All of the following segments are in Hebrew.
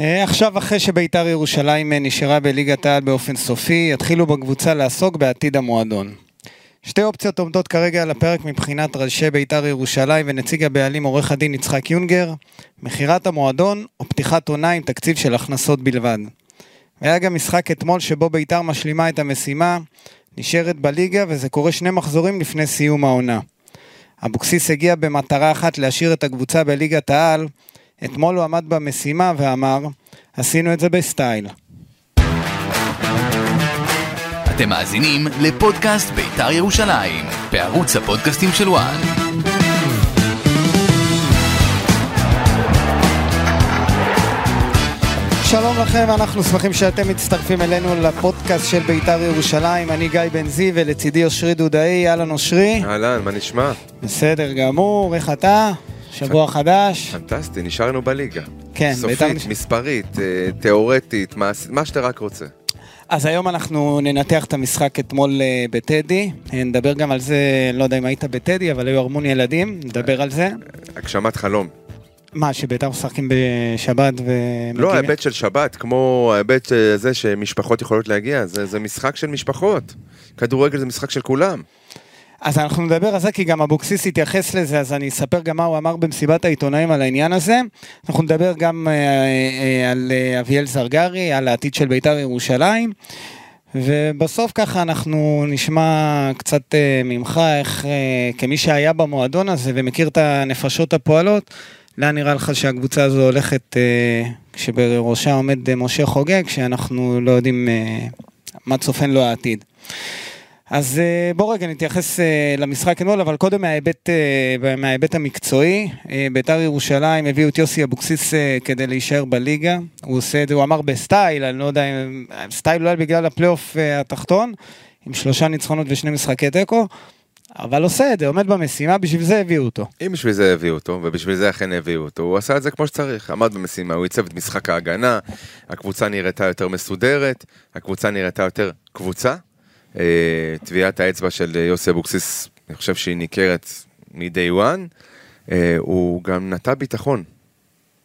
אה, עכשיו, אחרי שביתר ירושלים אה, נשארה בליגת העל באופן סופי, יתחילו בקבוצה לעסוק בעתיד המועדון. שתי אופציות עומדות כרגע על הפרק מבחינת ראשי ביתר ירושלים ונציג הבעלים עורך הדין יצחק יונגר, מכירת המועדון או פתיחת עונה עם תקציב של הכנסות בלבד. היה גם משחק אתמול שבו ביתר משלימה את המשימה, נשארת בליגה וזה קורה שני מחזורים לפני סיום העונה. אבוקסיס הגיע במטרה אחת להשאיר את הקבוצה בליגת העל, אתמול הוא עמד במשימה ואמר, עשינו את זה בסטייל. אתם מאזינים לפודקאסט בית"ר ירושלים, בערוץ הפודקאסטים של וואן. שלום לכם, אנחנו שמחים שאתם מצטרפים אלינו לפודקאסט של בית"ר ירושלים. אני גיא בן זיו ולצידי אושרי דודאי, אהלן אושרי. אהלן, מה נשמע? בסדר גמור, איך אתה? שבוע חדש. פנטסטי, נשארנו בליגה. כן, בית"ר סופית, נש- מספרית, אה, תיאורטית, מה- מה שאתה רק רוצה. אז היום אנחנו ננתח את המשחק אתמול אה, בטדי. אה, נדבר גם על זה, לא יודע אם היית בטדי, אבל היו המון ילדים, נדבר על זה. הגשמת חלום. מה, שבית"ר משחקים בשבת ומגיעים... לא ההיבט של שבת, כמו ההיבט זה שמשפחות יכולות להגיע, זה זה משחק של משפחות. כדורגל זה משחק של כולם. אז אנחנו נדבר על זה, כי גם אבוקסיס התייחס לזה, אז אני אספר גם מה הוא אמר במסיבת העיתונאים על העניין הזה. אנחנו נדבר גם אה, אה, על אה, אביאל זרגרי, על העתיד של בית"ר ירושלים. ובסוף ככה אנחנו נשמע קצת ממך, איך כמי שהיה במועדון הזה ומכיר את הנפשות הפועלות, לאן נראה לך שהקבוצה הזו הולכת, כשבראשה עומד משה חוגג, שאנחנו לא יודעים מה צופן לו העתיד. אז אה, בוא רגע נתייחס אה, למשחק אתמול, אבל קודם מההיבט, אה, מההיבט המקצועי. בית"ר ירושלים הביאו את יוסי אבוקסיס כדי להישאר בליגה. הוא עושה את זה, הוא אמר בסטייל, אני לא יודע אם... סטייל אולי בגלל הפלייאוף התחתון, עם שלושה ניצחונות ושני משחקי תיקו, אבל עושה את זה, עומד במשימה, בשביל זה הביאו אותו. אם בשביל זה הביאו אותו, ובשביל זה אכן הביאו אותו, הוא עשה את זה כמו שצריך, עמד במשימה, הוא עיצב את משחק ההגנה, הקבוצה נראתה יותר מסודרת, הקבוצה נראתה יותר קבוצה. אה, טביעת האצבע של יוסי אבוקסיס, אני חושב שהיא ניכרת מ-day one, אה, הוא גם נטע ביטחון.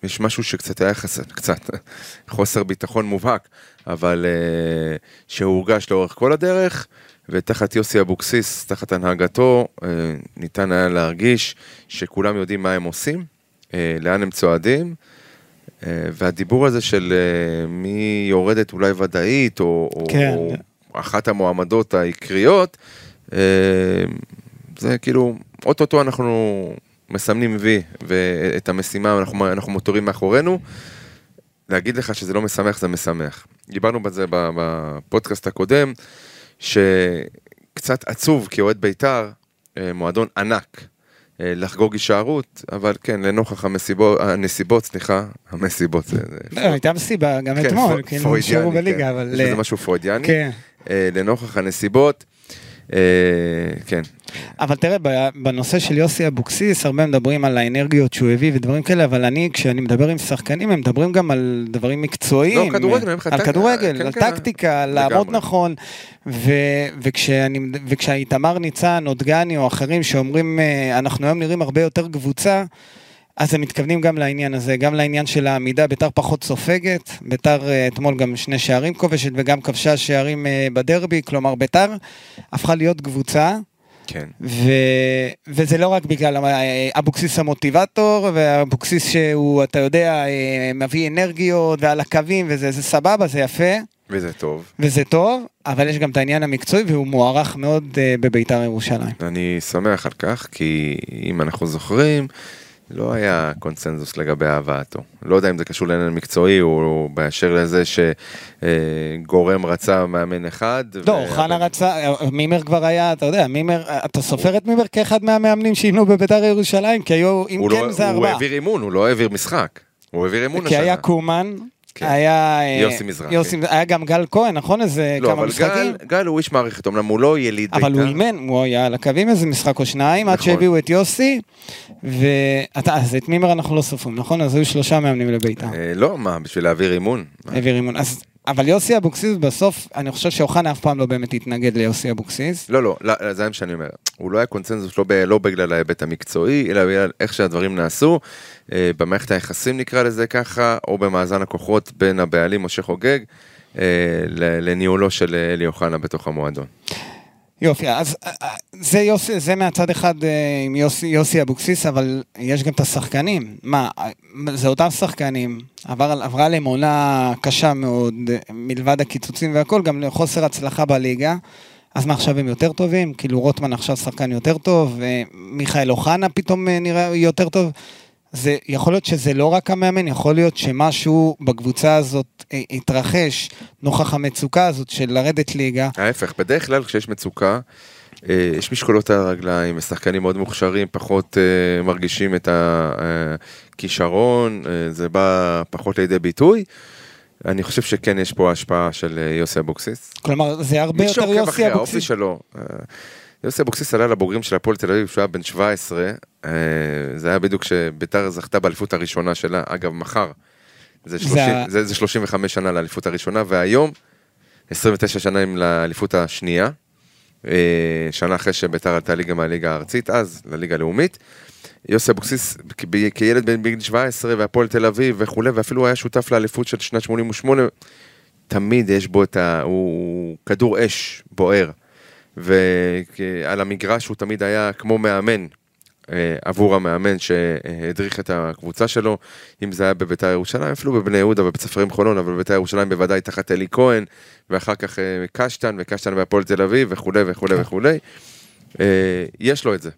יש משהו שקצת היה חסר, קצת, חוסר ביטחון מובהק, אבל אה, שהורגש לאורך כל הדרך, ותחת יוסי אבוקסיס, תחת הנהגתו, אה, ניתן היה להרגיש שכולם יודעים מה הם עושים, אה, לאן הם צועדים, אה, והדיבור הזה של אה, מי יורדת אולי ודאית, או, כן. או אחת המועמדות העיקריות, אה, זה כאילו, אוטוטו אנחנו מסמנים וי, ואת המשימה אנחנו, אנחנו מותרים מאחורינו. להגיד לך שזה לא משמח, זה משמח. דיברנו בזה בפודקאסט הקודם, שקצת עצוב כאוהד בית"ר, אה, מועדון ענק, אה, לחגוג הישארות, אבל כן, לנוכח המסיבות, הנסיבות, סליחה, המסיבות, זה... זה- לא, הייתה מסיבה גם כן, אתמול, כאילו, נשארו כן. בליגה, אבל... יש בזה משהו פרוידיאני. כן. אה, לנוכח הנסיבות, אה, כן. אבל תראה, בנושא של יוסי אבוקסיס, הרבה מדברים על האנרגיות שהוא הביא ודברים כאלה, אבל אני, כשאני מדבר עם שחקנים, הם מדברים גם על דברים מקצועיים. לא, כדורגל, על כדורגל, כן, על כן, טקטיקה, על לעמוד. נכון. ו- וכשאני- וכשהאיתמר ניצן, או דגני, או אחרים שאומרים, אה, אנחנו היום נראים הרבה יותר קבוצה, אז הם מתכוונים גם לעניין הזה, גם לעניין של העמידה, ביתר פחות סופגת, ביתר אה, אתמול גם שני שערים כובשת וגם כבשה שערים אה, בדרבי, כלומר ביתר הפכה להיות קבוצה. כן. ו... וזה לא רק בגלל אה, אבוקסיס המוטיבטור, ואבוקסיס שהוא, אתה יודע, מביא אנרגיות ועל הקווים, וזה זה סבבה, זה יפה, וזה טוב. וזה טוב, אבל יש גם את העניין המקצועי, והוא מוערך מאוד בביתר ירושלים. אני שמח על כך, כי אם אנחנו זוכרים, לא היה קונצנזוס לגבי הבאתו. לא יודע אם זה קשור לעניין מקצועי, או באשר לזה שגורם רצה מאמן אחד. לא, ו- חנה רצה, מימר כבר היה, אתה יודע, מימר, אתה סופר את מימר כאחד מהמאמנים שאימנו בביתר ירושלים? כי היו, אם הוא כן, לא- זה הוא ארבעה. העביר אימון, הוא לא העביר משחק. הוא העביר אימון כי השנה. היה קומן, כן. היה... אה, יוסי מזרחי. יוסי, היה גם גל כהן, נכון? איזה לא, כמה אבל משחקים? גל, גל הוא איש מערכת, אמנם הוא לא יליד בית"ר. אבל הוא אימן, הוא היה על הקווים איזה משחק או שניים, עד נכון. שהביאו את יוסי, ואתה, אז את מימר אנחנו לא סופרים, נכון? אז היו שלושה מאמנים לביתר. אה, לא, מה, בשביל להעביר אימון? העביר אימון. אז אבל יוסי אבוקסיס בסוף, אני חושב שאוחנה אף פעם לא באמת התנגד ליוסי אבוקסיס. לא, לא, לא, זה מה שאני אומר. הוא לא היה קונצנזוס לא, ב, לא בגלל ההיבט המקצועי, אלא בגלל איך שהדברים נעשו, אה, במערכת היחסים נקרא לזה ככה, או במאזן הכוחות בין הבעלים משה חוגג אה, לניהולו של אלי אוחנה בתוך המועדון. יופי, אז אה, אה, זה, יוסי, זה מהצד אחד אה, עם יוסי, יוסי אבוקסיס, אבל יש גם את השחקנים. מה, זה אותם שחקנים, עבר, עברה להם עונה קשה מאוד, מלבד הקיצוצים והכל, גם חוסר הצלחה בליגה. אז מה עכשיו הם יותר טובים? כאילו רוטמן עכשיו שחקן יותר טוב, ומיכאל אוחנה פתאום נראה יותר טוב. זה יכול להיות שזה לא רק המאמן, יכול להיות שמשהו בקבוצה הזאת אה, התרחש נוכח המצוקה הזאת של לרדת ליגה. ההפך, בדרך כלל כשיש מצוקה, אה, יש משקולות על הרגליים, שחקנים מאוד מוכשרים, פחות אה, מרגישים את הכישרון, זה בא פחות לידי ביטוי. אני חושב שכן יש פה השפעה של יוסי אבוקסיס. כלומר, זה הרבה יותר יוסי אבוקסיס. מי שעוקב אחרי האופי שלו. יוסי אבוקסיס עלה לבוגרים של הפועל תל אביב כשהוא היה בן 17, אה, זה היה בדיוק כשביתר זכתה באליפות הראשונה שלה, אגב מחר, זה, 30, זה... זה, זה 35 שנה לאליפות הראשונה, והיום 29 שנים לאליפות השנייה, אה, שנה אחרי שביתר עלתה ליגה מהליגה הארצית, אז לליגה הלאומית. יוסי אבוקסיס כילד בן בגיל 17 והפועל תל אביב וכולי, ואפילו היה שותף לאליפות של שנת 88, תמיד יש בו את ה... הוא כדור אש בוער. ועל המגרש הוא תמיד היה כמו מאמן אה, עבור המאמן שהדריך את הקבוצה שלו, אם זה היה בביתר ירושלים, אפילו בבני יהודה ובית ספרים חולון, אבל בביתר ירושלים בוודאי תחת אלי כהן, ואחר כך אה, קשטן, וקשטן בהפועל תל אביב וכולי וכולי כן. וכולי. אה, יש לו את זה.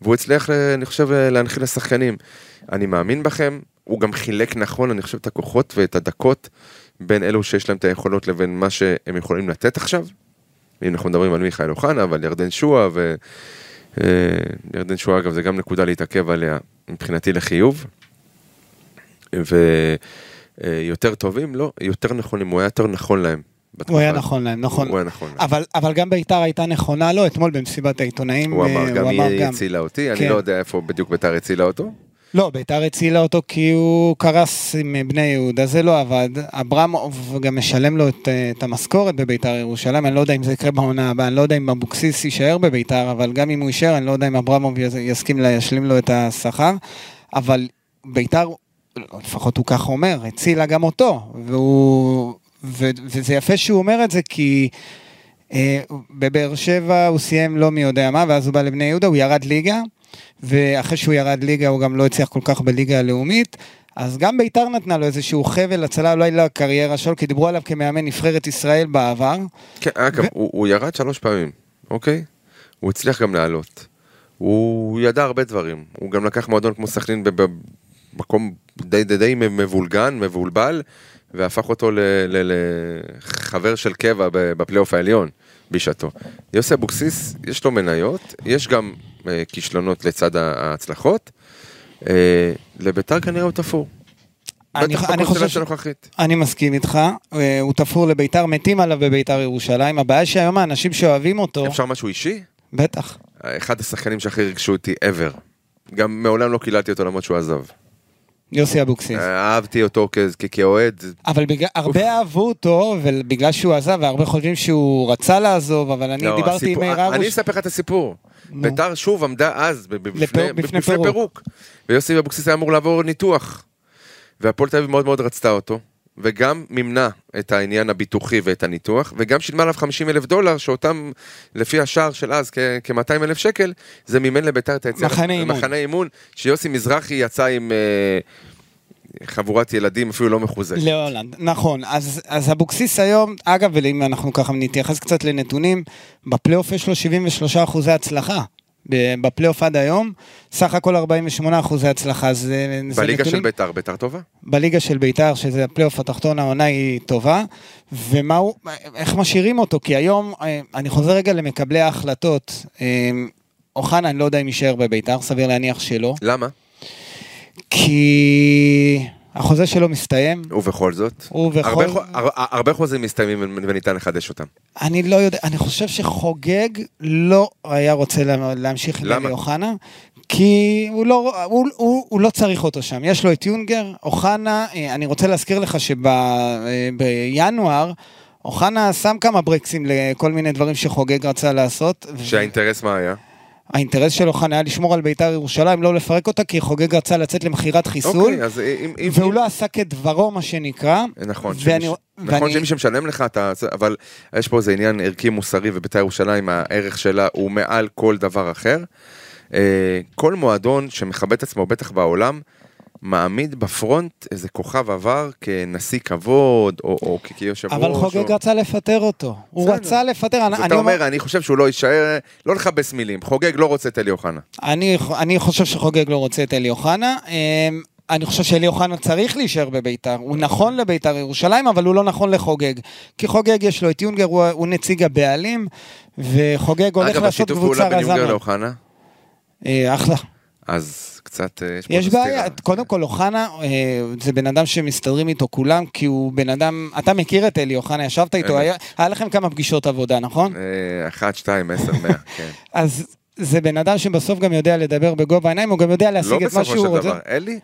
והוא הצליח, אני חושב, להנחיל לשחקנים. אני מאמין בכם, הוא גם חילק נכון, אני חושב, את הכוחות ואת הדקות בין אלו שיש להם את היכולות לבין מה שהם יכולים לתת עכשיו. אם אנחנו מדברים על מיכאל אוחנה ועל ירדן שואה, וירדן אה, שואה אגב זה גם נקודה להתעכב עליה מבחינתי לחיוב. ויותר אה, טובים, לא, יותר נכונים, הוא היה יותר נכון להם. הוא היה נכון להם, נכון. הוא היה נכון להם. אבל, אבל גם ביתר הייתה נכונה לו, אתמול במסיבת העיתונאים. הוא אמר, אה, גם היא הצילה אותי, כן. אני לא יודע איפה בדיוק ביתר הצילה אותו. לא, ביתר הצילה אותו כי הוא קרס עם בני יהודה, זה לא עבד. אברמוב גם משלם לו את, את המשכורת בביתר ירושלים, אני לא יודע אם זה יקרה בעונה הבאה, אני לא יודע אם אבוקסיס יישאר בביתר, אבל גם אם הוא יישאר, אני לא יודע אם אברמוב יסכים להשלים לו את השכר. אבל ביתר, לפחות הוא כך אומר, הצילה גם אותו, והוא, ו, וזה יפה שהוא אומר את זה כי... אה, בבאר שבע הוא סיים לא מי יודע מה, ואז הוא בא לבני יהודה, הוא ירד ליגה, ואחרי שהוא ירד ליגה הוא גם לא הצליח כל כך בליגה הלאומית. אז גם ביתר נתנה לו איזשהו חבל הצלה אולי לקריירה שלו, כי דיברו עליו כמאמן נבחרת ישראל בעבר. כן, אגב, ו... הוא, הוא ירד שלוש פעמים, אוקיי? הוא הצליח גם לעלות. הוא ידע הרבה דברים. הוא גם לקח מועדון כמו סכנין במקום די, די די מבולגן, מבולבל, והפך אותו לחבר של קבע בפלייאוף העליון בשעתו. יוסי אבוקסיס, יש לו מניות, יש גם אה, כישלונות לצד ההצלחות. אה, לביתר כנראה הוא תפור. אני, אני חושב. אני מסכים איתך, אה, הוא תפור לביתר, מתים עליו בביתר ירושלים, הבעיה שהיום האנשים שאוהבים אותו... אפשר משהו אישי? בטח. אחד השחקנים שהכי ריגשו אותי ever. גם מעולם לא קיללתי אותו למרות שהוא עזב. יוסי אבוקסיס. אהבתי אותו כאוהד. אבל בגלל, הרבה אהבו אותו, ובגלל שהוא עזב, והרבה חושבים שהוא רצה לעזוב, אבל אני לא, דיברתי הסיפור, עם מאיר ארוש. אני אספר לך את הסיפור. ביתר שוב עמדה אז בפני. פירוק. ויוסי אבוקסיס היה אמור לעבור ניתוח. והפועל תל אביב מאוד מאוד רצתה אותו. וגם מימנה את העניין הביטוחי ואת הניתוח, וגם שילמה עליו 50 אלף דולר, שאותם, לפי השער של אז, כ-200 אלף שקל, זה מימן לביתר את היציאה. מחנה אימון. מחנה אימון, שיוסי מזרחי יצא עם... אה, חבורת ילדים אפילו לא מחוזקת. להולנד, נכון. אז, אז אבוקסיס היום, אגב, ואם אנחנו ככה נתייחס קצת לנתונים, בפלייאוף יש לו 73 אחוזי הצלחה. בפלייאוף עד היום, סך הכל 48 אחוזי הצלחה. זה, בליגה נתונים, של ביתר, ביתר טובה? בליגה של בית"ר, שזה הפלייאוף התחתון, העונה היא טובה. ומה הוא, איך משאירים אותו? כי היום, אה, אני חוזר רגע למקבלי ההחלטות. אה, אוחנה, אני לא יודע אם יישאר בביתר, סביר להניח שלא. למה? כי החוזה שלו מסתיים. ובכל זאת? ובכל... הרבה, הרבה, הרבה חוזים מסתיימים וניתן לחדש אותם. אני לא יודע, אני חושב שחוגג לא היה רוצה להמשיך עם אלי אוחנה, כי הוא לא, הוא, הוא, הוא לא צריך אותו שם. יש לו את יונגר, אוחנה, אה, אני רוצה להזכיר לך שבינואר, אוחנה שם כמה ברקסים לכל מיני דברים שחוגג רצה לעשות. ו- שהאינטרס מה היה? האינטרס של אוחנה היה לשמור על בית"ר ירושלים, לא לפרק אותה, כי חוגג רצה לצאת למכירת חיסול, אוקיי, אז אם... והוא אם- לא עשה כדברו, מה שנקרא. נכון, ואני- שמי, ואני- נכון שמי שמשלם לך, אתה, אבל יש פה איזה עניין ערכי מוסרי ובית"ר ירושלים, הערך שלה הוא מעל כל דבר אחר. אה, כל מועדון שמכבד את עצמו, בטח בעולם, מעמיד בפרונט איזה כוכב עבר כנשיא כבוד, או, או כיושב ראש. אבל חוגג או... רצה לפטר אותו. הוא. רצה לפטר, אז אני אתה אומר... אומר, אני חושב שהוא לא יישאר, לא לכבס מילים, חוגג לא רוצה את אלי אוחנה. אני, אני חושב שחוגג לא רוצה את אלי אוחנה. אמ, אני חושב שאלי אוחנה צריך להישאר בביתר. הוא נכון לביתר ירושלים, אבל הוא לא נכון לחוגג. כי חוגג יש לו את יונגר, הוא, הוא נציג הבעלים, וחוגג הולך אגב, לעשות השיתוף קבוצה פעולה בין רזה יונגר. לאוחנה, אה, אחלה. אז קצת אה, יש פה יש בעיה. קודם כל אוחנה אה, זה בן אדם שמסתדרים איתו כולם, כי הוא בן אדם, אתה מכיר את אלי אוחנה, ישבת איתו. היה, היה לכם כמה פגישות עבודה, נכון? אה, אחת, שתיים, עשר, מאה, כן. אז זה בן אדם שבסוף גם יודע לדבר בגובה העיניים, הוא גם יודע לא להשיג את מה בסופו שהוא של רוצה. דבר, אלי?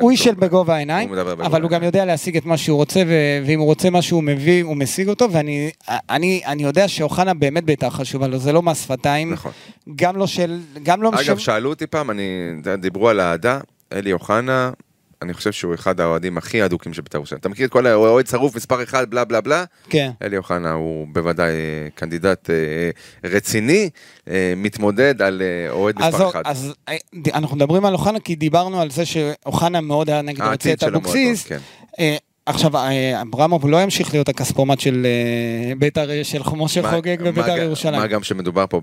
הוא איש של בגובה העיניים, הוא בגובה אבל הוא גם. יודע להשיג את מה שהוא רוצה, ואם הוא רוצה מה שהוא מביא, הוא משיג אותו, ואני אני, אני יודע שאוחנה באמת בית"ר חשובה לו, זה לא מס שפתיים, נכון. גם לא של... גם לא אגב. שאלו אותי פעם, אני, דיברו על אהדה, אלי אוחנה, אני חושב שהוא אחד האוהדים הכי אדוקים של בית"ר ירושלים. אתה מכיר את כל האוהד שרוף מספר אחד, בלה בלה בלה? כן. אלי אוחנה הוא בוודאי אה, קנדידט אה, רציני, אה, מתמודד על אוהד מספר אחד. אז אנחנו מדברים על אוחנה, כי דיברנו על זה שאוחנה מאוד היה נגד רוצה העתיד את אבוקסיס. כן. עכשיו, אברמוב לא ימשיך להיות הכספומט של בית"ר, של משה חוגג בבית"ר ירושלים. מה גם שמדובר פה.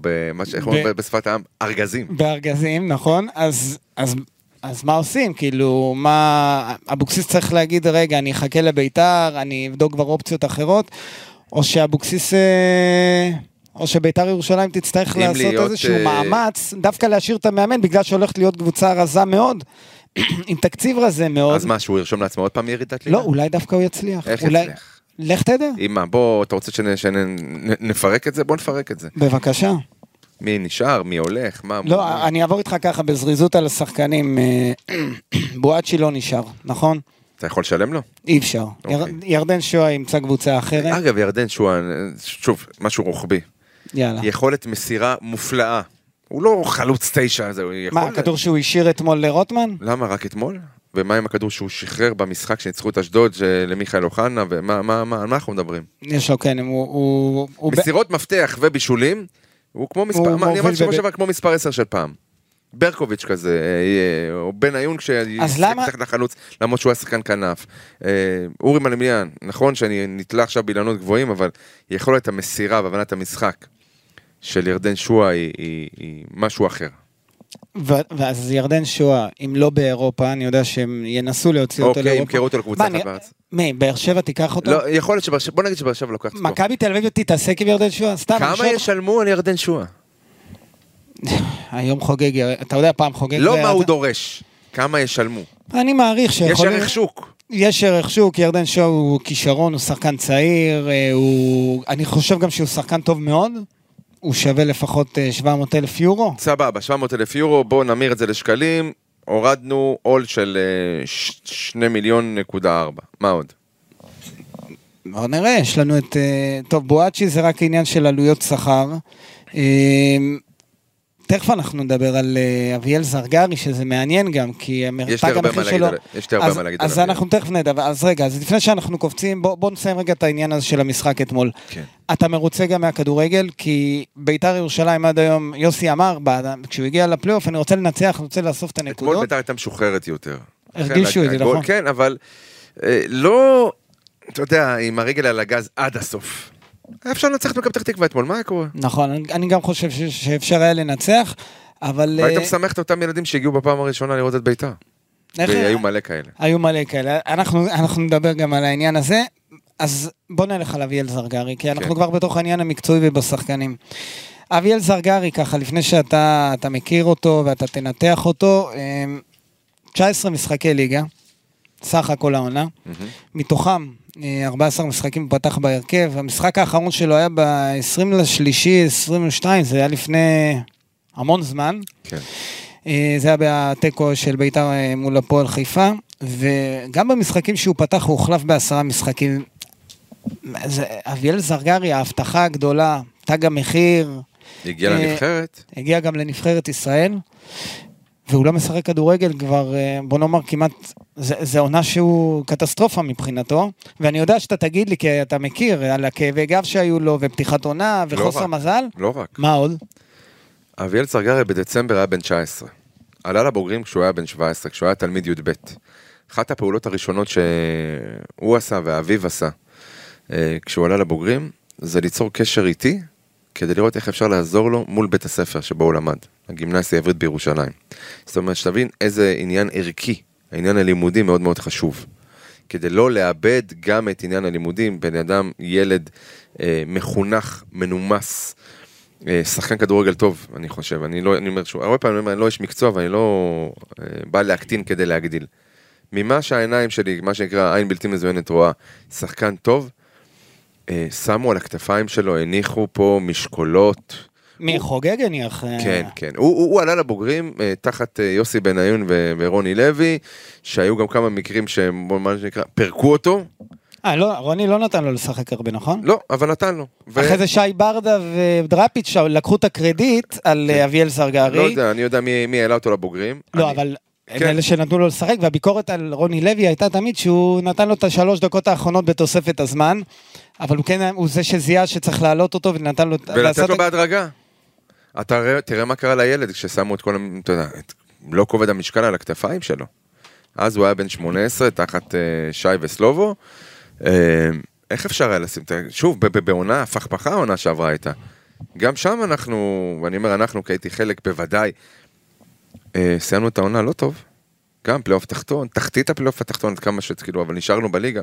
איך אומרים בשפת העם? ארגזים. בארגזים, נכון? אז, אז, מה עושים? כאילו, מה... אבוקסיס צריך להגיד, רגע, אני אחכה לביתר, אני אבדוק כבר אופציות אחרות, או שאבוקסיס... אה, או שביתר ירושלים תצטרך לעשות להיות, איזשהו אה, מאמץ, דווקא להשאיר את המאמן, בגלל שהולכת להיות קבוצה רזה מאוד, עם תקציב רזה מאוד. אז מה, שהוא ירשום לעצמו עוד פעם ירידת ליגה? לא, אולי דווקא הוא יצליח. איך אולי... יצליח? לך תדע. אם מה, בוא, אתה רוצה שנפרק את זה? בוא נפרק את זה. בבקשה. מי נשאר, מי הולך, מה... לא, מה- אני אעבור איתך ככה בזריזות על השחקנים. אה, בואצ'י לא נשאר, נכון? אתה יכול לשלם לו? אי אפשר. אוקיי. יר- ירדן שואה ימצא קבוצה אחרת. אגב, ירדן שואה, שוב, משהו רוחבי. יאללה. יכולת מסירה מופלאה. הוא לא חלוץ תשע, זה הוא יכול... מה, הכדור שהוא השאיר אתמול לרוטמן? למה, רק אתמול? ומה עם הכדור שהוא שחרר במשחק שניצחו את אשדוד ש- למיכאל אוחנה, ומה מה, מה, מה אנחנו מדברים? יש לו, כן, הוא... הוא- הוא ב- מסירות מפתח ובישולים, הוא כמו מספר, הוא מה, אני אמרתי שבוע שעבר כמו מספר 10 של פעם. ברקוביץ' כזה, אה, או בניון אז כשישחק תחת לחלוץ, למרות שהוא היה שחקן כנף. אה, אורי מלמיליאן, נכון שאני נתלה עכשיו באילנות גבוהים, אבל יכולת המסירה והבנת המשחק של ירדן שואה היא, היא, היא משהו אחר. ואז ירדן שואה, אם לא באירופה, אני יודע שהם ינסו להוציא אותו אוקיי, לאירופה. ימכרו אותו לקבוצה אחת בארץ. מי, באר שבע תיקח אותו? לא, יכול להיות שבאר שבע, בוא נגיד שבאר שבע לוקח אותו. מכבי תל אביב תתעסק עם ירדן שואה? סתם, כמה ישלמו על ירדן שואה? היום חוגג, אתה יודע, פעם חוגג... לא מה הוא דורש, כמה ישלמו. אני מעריך יש שיכול... ערך שוק. יש ערך שוק, ירדן שואו הוא כישרון, הוא שחקן צעיר, אה, הוא... אני חושב גם שהוא שחקן טוב מאוד, הוא שווה לפחות 700 אלף יורו. סבבה, 700 אלף יורו, בואו נמיר את זה לשקלים, הורדנו עול של 2 מיליון נקודה 4. מה עוד? בואו נראה, יש לנו את... אה, טוב, בואצ'י זה רק עניין של עלויות שכר. תכף אנחנו נדבר על אה, אביאל זרגרי, שזה מעניין גם, כי הרבה המחיר שלו... יש לי הרבה מה להגיד על אז. אנחנו תכף נדבר. אז רגע, אז לפני שאנחנו קופצים, בוא נסיים רגע את העניין הזה של המשחק אתמול. כן. אתה מרוצה גם מהכדורגל, כי ביתר ירושלים עד היום, יוסי אמר, כשהוא הגיע לפלייאוף, אני רוצה לנצח, אני רוצה לאסוף את אתמול הנקודות. בית"ר הייתה משוחררת יותר. הרגישו את זה, הגול- נכון. כן, אבל אה, לא, אתה יודע, עם הרגל על הגז עד הסוף. היה אפשר לנצח את מכבי פתח תקווה אתמול, מה היה קורה? נכון, אני- גם חושב ש- שאפשר היה לנצח, אבל... והיית אה, משמח את אותם ילדים שהגיעו בפעם הראשונה לראות את בית"ר. והיו מלא כאלה. היו מלא כאלה. אנחנו, אנחנו נדבר גם על העניין הזה. אז בוא נלך על אביאל זרגרי, כי אנחנו כן. כבר בתוך העניין המקצועי ובשחקנים. אביאל זרגרי, ככה, לפני שאתה אתה מכיר אותו ואתה תנתח אותו, אמ, 19 משחקי ליגה, סך הכל העונה. מתוכם אה, 14 משחקים הוא פתח בהרכב. המשחק האחרון שלו היה ב-20 לשלישי 22, זה היה לפני המון זמן. כן. אה, זה היה בתיקו של בית"ר אה, מול הפועל חיפה, וגם במשחקים שהוא פתח הוא הוחלף בעשרה משחקים. אביאל זרגרי, ההבטחה הגדולה, תג המחיר, הגיע אה, לנבחרת, הגיע גם לנבחרת ישראל, והוא לא משחק כדורגל כבר, אה, בוא נאמר, כמעט, זה, זה עונה שהוא קטסטרופה מבחינתו, ואני יודע שאתה תגיד לי, כי אתה מכיר, על הכאבי גב שהיו לו, ופתיחת עונה, וחוסר רק. מזל. לא רק. מה עוד? אביאל צרגרי בדצמבר היה בן 19. עלה לבוגרים כשהוא היה בן 17, כשהוא היה תלמיד י"ב. אחת הפעולות הראשונות שהוא עשה ואביו עשה אה, כשהוא עלה לבוגרים, זה ליצור קשר איתי, כדי לראות איך אפשר לעזור לו מול בית הספר שבו הוא למד, הגימנסיה העברית בירושלים. זאת אומרת, שתבין איזה עניין ערכי, העניין הלימודי מאוד מאוד חשוב. כדי לא לאבד גם את עניין הלימודים, בן אדם, ילד אה, מחונך, מנומס, אה, שחקן כדורגל טוב, אני חושב. אני לא, אני אומר שוב, הרבה פעמים אני אומר, אני לא איש מקצוע ואני לא אה, בא להקטין כדי להגדיל. ממה שהעיניים שלי, מה שנקרא עין בלתי מזוינת רואה, שחקן טוב, אה, שמו על הכתפיים שלו, הניחו פה משקולות. מי חוגג הניח? אה, כן, כן. הוא, הוא, הוא עלה לבוגרים אה, תחת אה, יוסי בניון ו- ורוני לוי, שהיו גם כמה מקרים שהם, מה שנקרא, פירקו אותו. אה, לא, רוני לא נתן לו לשחק הרבה, נכון? לא, אבל נתן לו. ו- אחרי זה שי ברדה ודראפיץ' לקחו את הקרדיט על אה, אביאל זרגרי. לא יודע, אני יודע מי, מי העלה אותו לבוגרים. לא, אני- אבל הם כן. אלה שנתנו לו לשחק, והביקורת על רוני לוי הייתה תמיד שהוא נתן לו את השלוש דקות האחרונות בתוספת הזמן, אבל הוא כן, הוא זה שזיהה שצריך להעלות אותו ונתן לו... ולתת לו בהדרגה. אתה ראה, תראה מה קרה לילד כששמו את כל, אתה יודע, את לא כובד המשקל על הכתפיים שלו. אז הוא היה בן 18 תחת אה, שי וסלובו. אה, איך אפשר היה לשים, את ה- שוב, בעונה, הפכפכה העונה שעברה הייתה. גם שם אנחנו, ואני אומר אנחנו, כי הייתי חלק בוודאי, אה, סיימנו את העונה לא טוב. גם פלייאוף תחתון, תחתית הפלייאוף התחתון, עד כמה שכאילו, אבל נשארנו בליגה.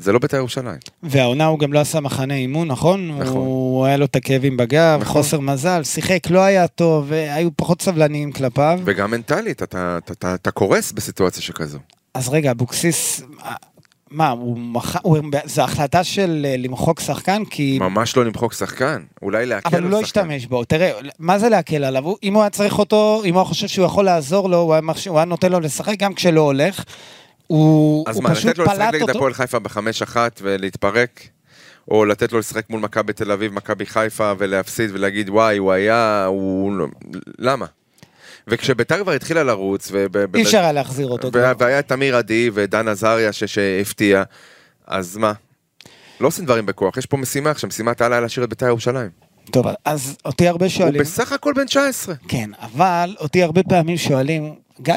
זה לא בית"ר ירושלים. והעונה הוא גם לא עשה מחנה אימון, נכון? נכון. הוא היה לו את הכאבים בגב, נכון. חוסר מזל, שיחק, לא היה טוב, והיו פחות סבלניים כלפיו. וגם מנטלית, אתה, אתה, אתה, אתה קורס בסיטואציה שכזו. אז רגע, אבוקסיס, מה, הוא מח... הוא... זו החלטה של אה, למחוק שחקן? כי... ממש לא למחוק שחקן, אולי להקל אבל על הוא לא שחקן. השתמש בו, תראה, מה זה להקל עליו? הוא- אם הוא היה צריך אותו, אם הוא היה חושב שהוא יכול לעזור לו, הוא היה, מחש... הוא היה נותן לו לשחק גם כשלא הולך. הוא, אז הוא מה, פשוט לתת לו לשחק פלט נגד אותו. הפועל חיפה בחמש אחת ולהתפרק? או לתת לו לשחק מול מכבי תל אביב, מכבי חיפה ולהפסיד ולהגיד וואי, הוא היה, הוא... לא-" למה? וכשביתר כבר התחילה לרוץ, וב- אי אפשר היה להחזיר אותו. וה- והיה את אמיר עדי ודן עזריה שהפתיע, אז מה? לא עושים דברים בכוח, יש פה משימה עכשיו, משימת העל היה להשאיר את ביתר ירושלים. טוב, אז אותי הרבה הוא שואלים, בסך הכל בן 19. כן, אבל אותי הרבה פעמים שואלים, גיא,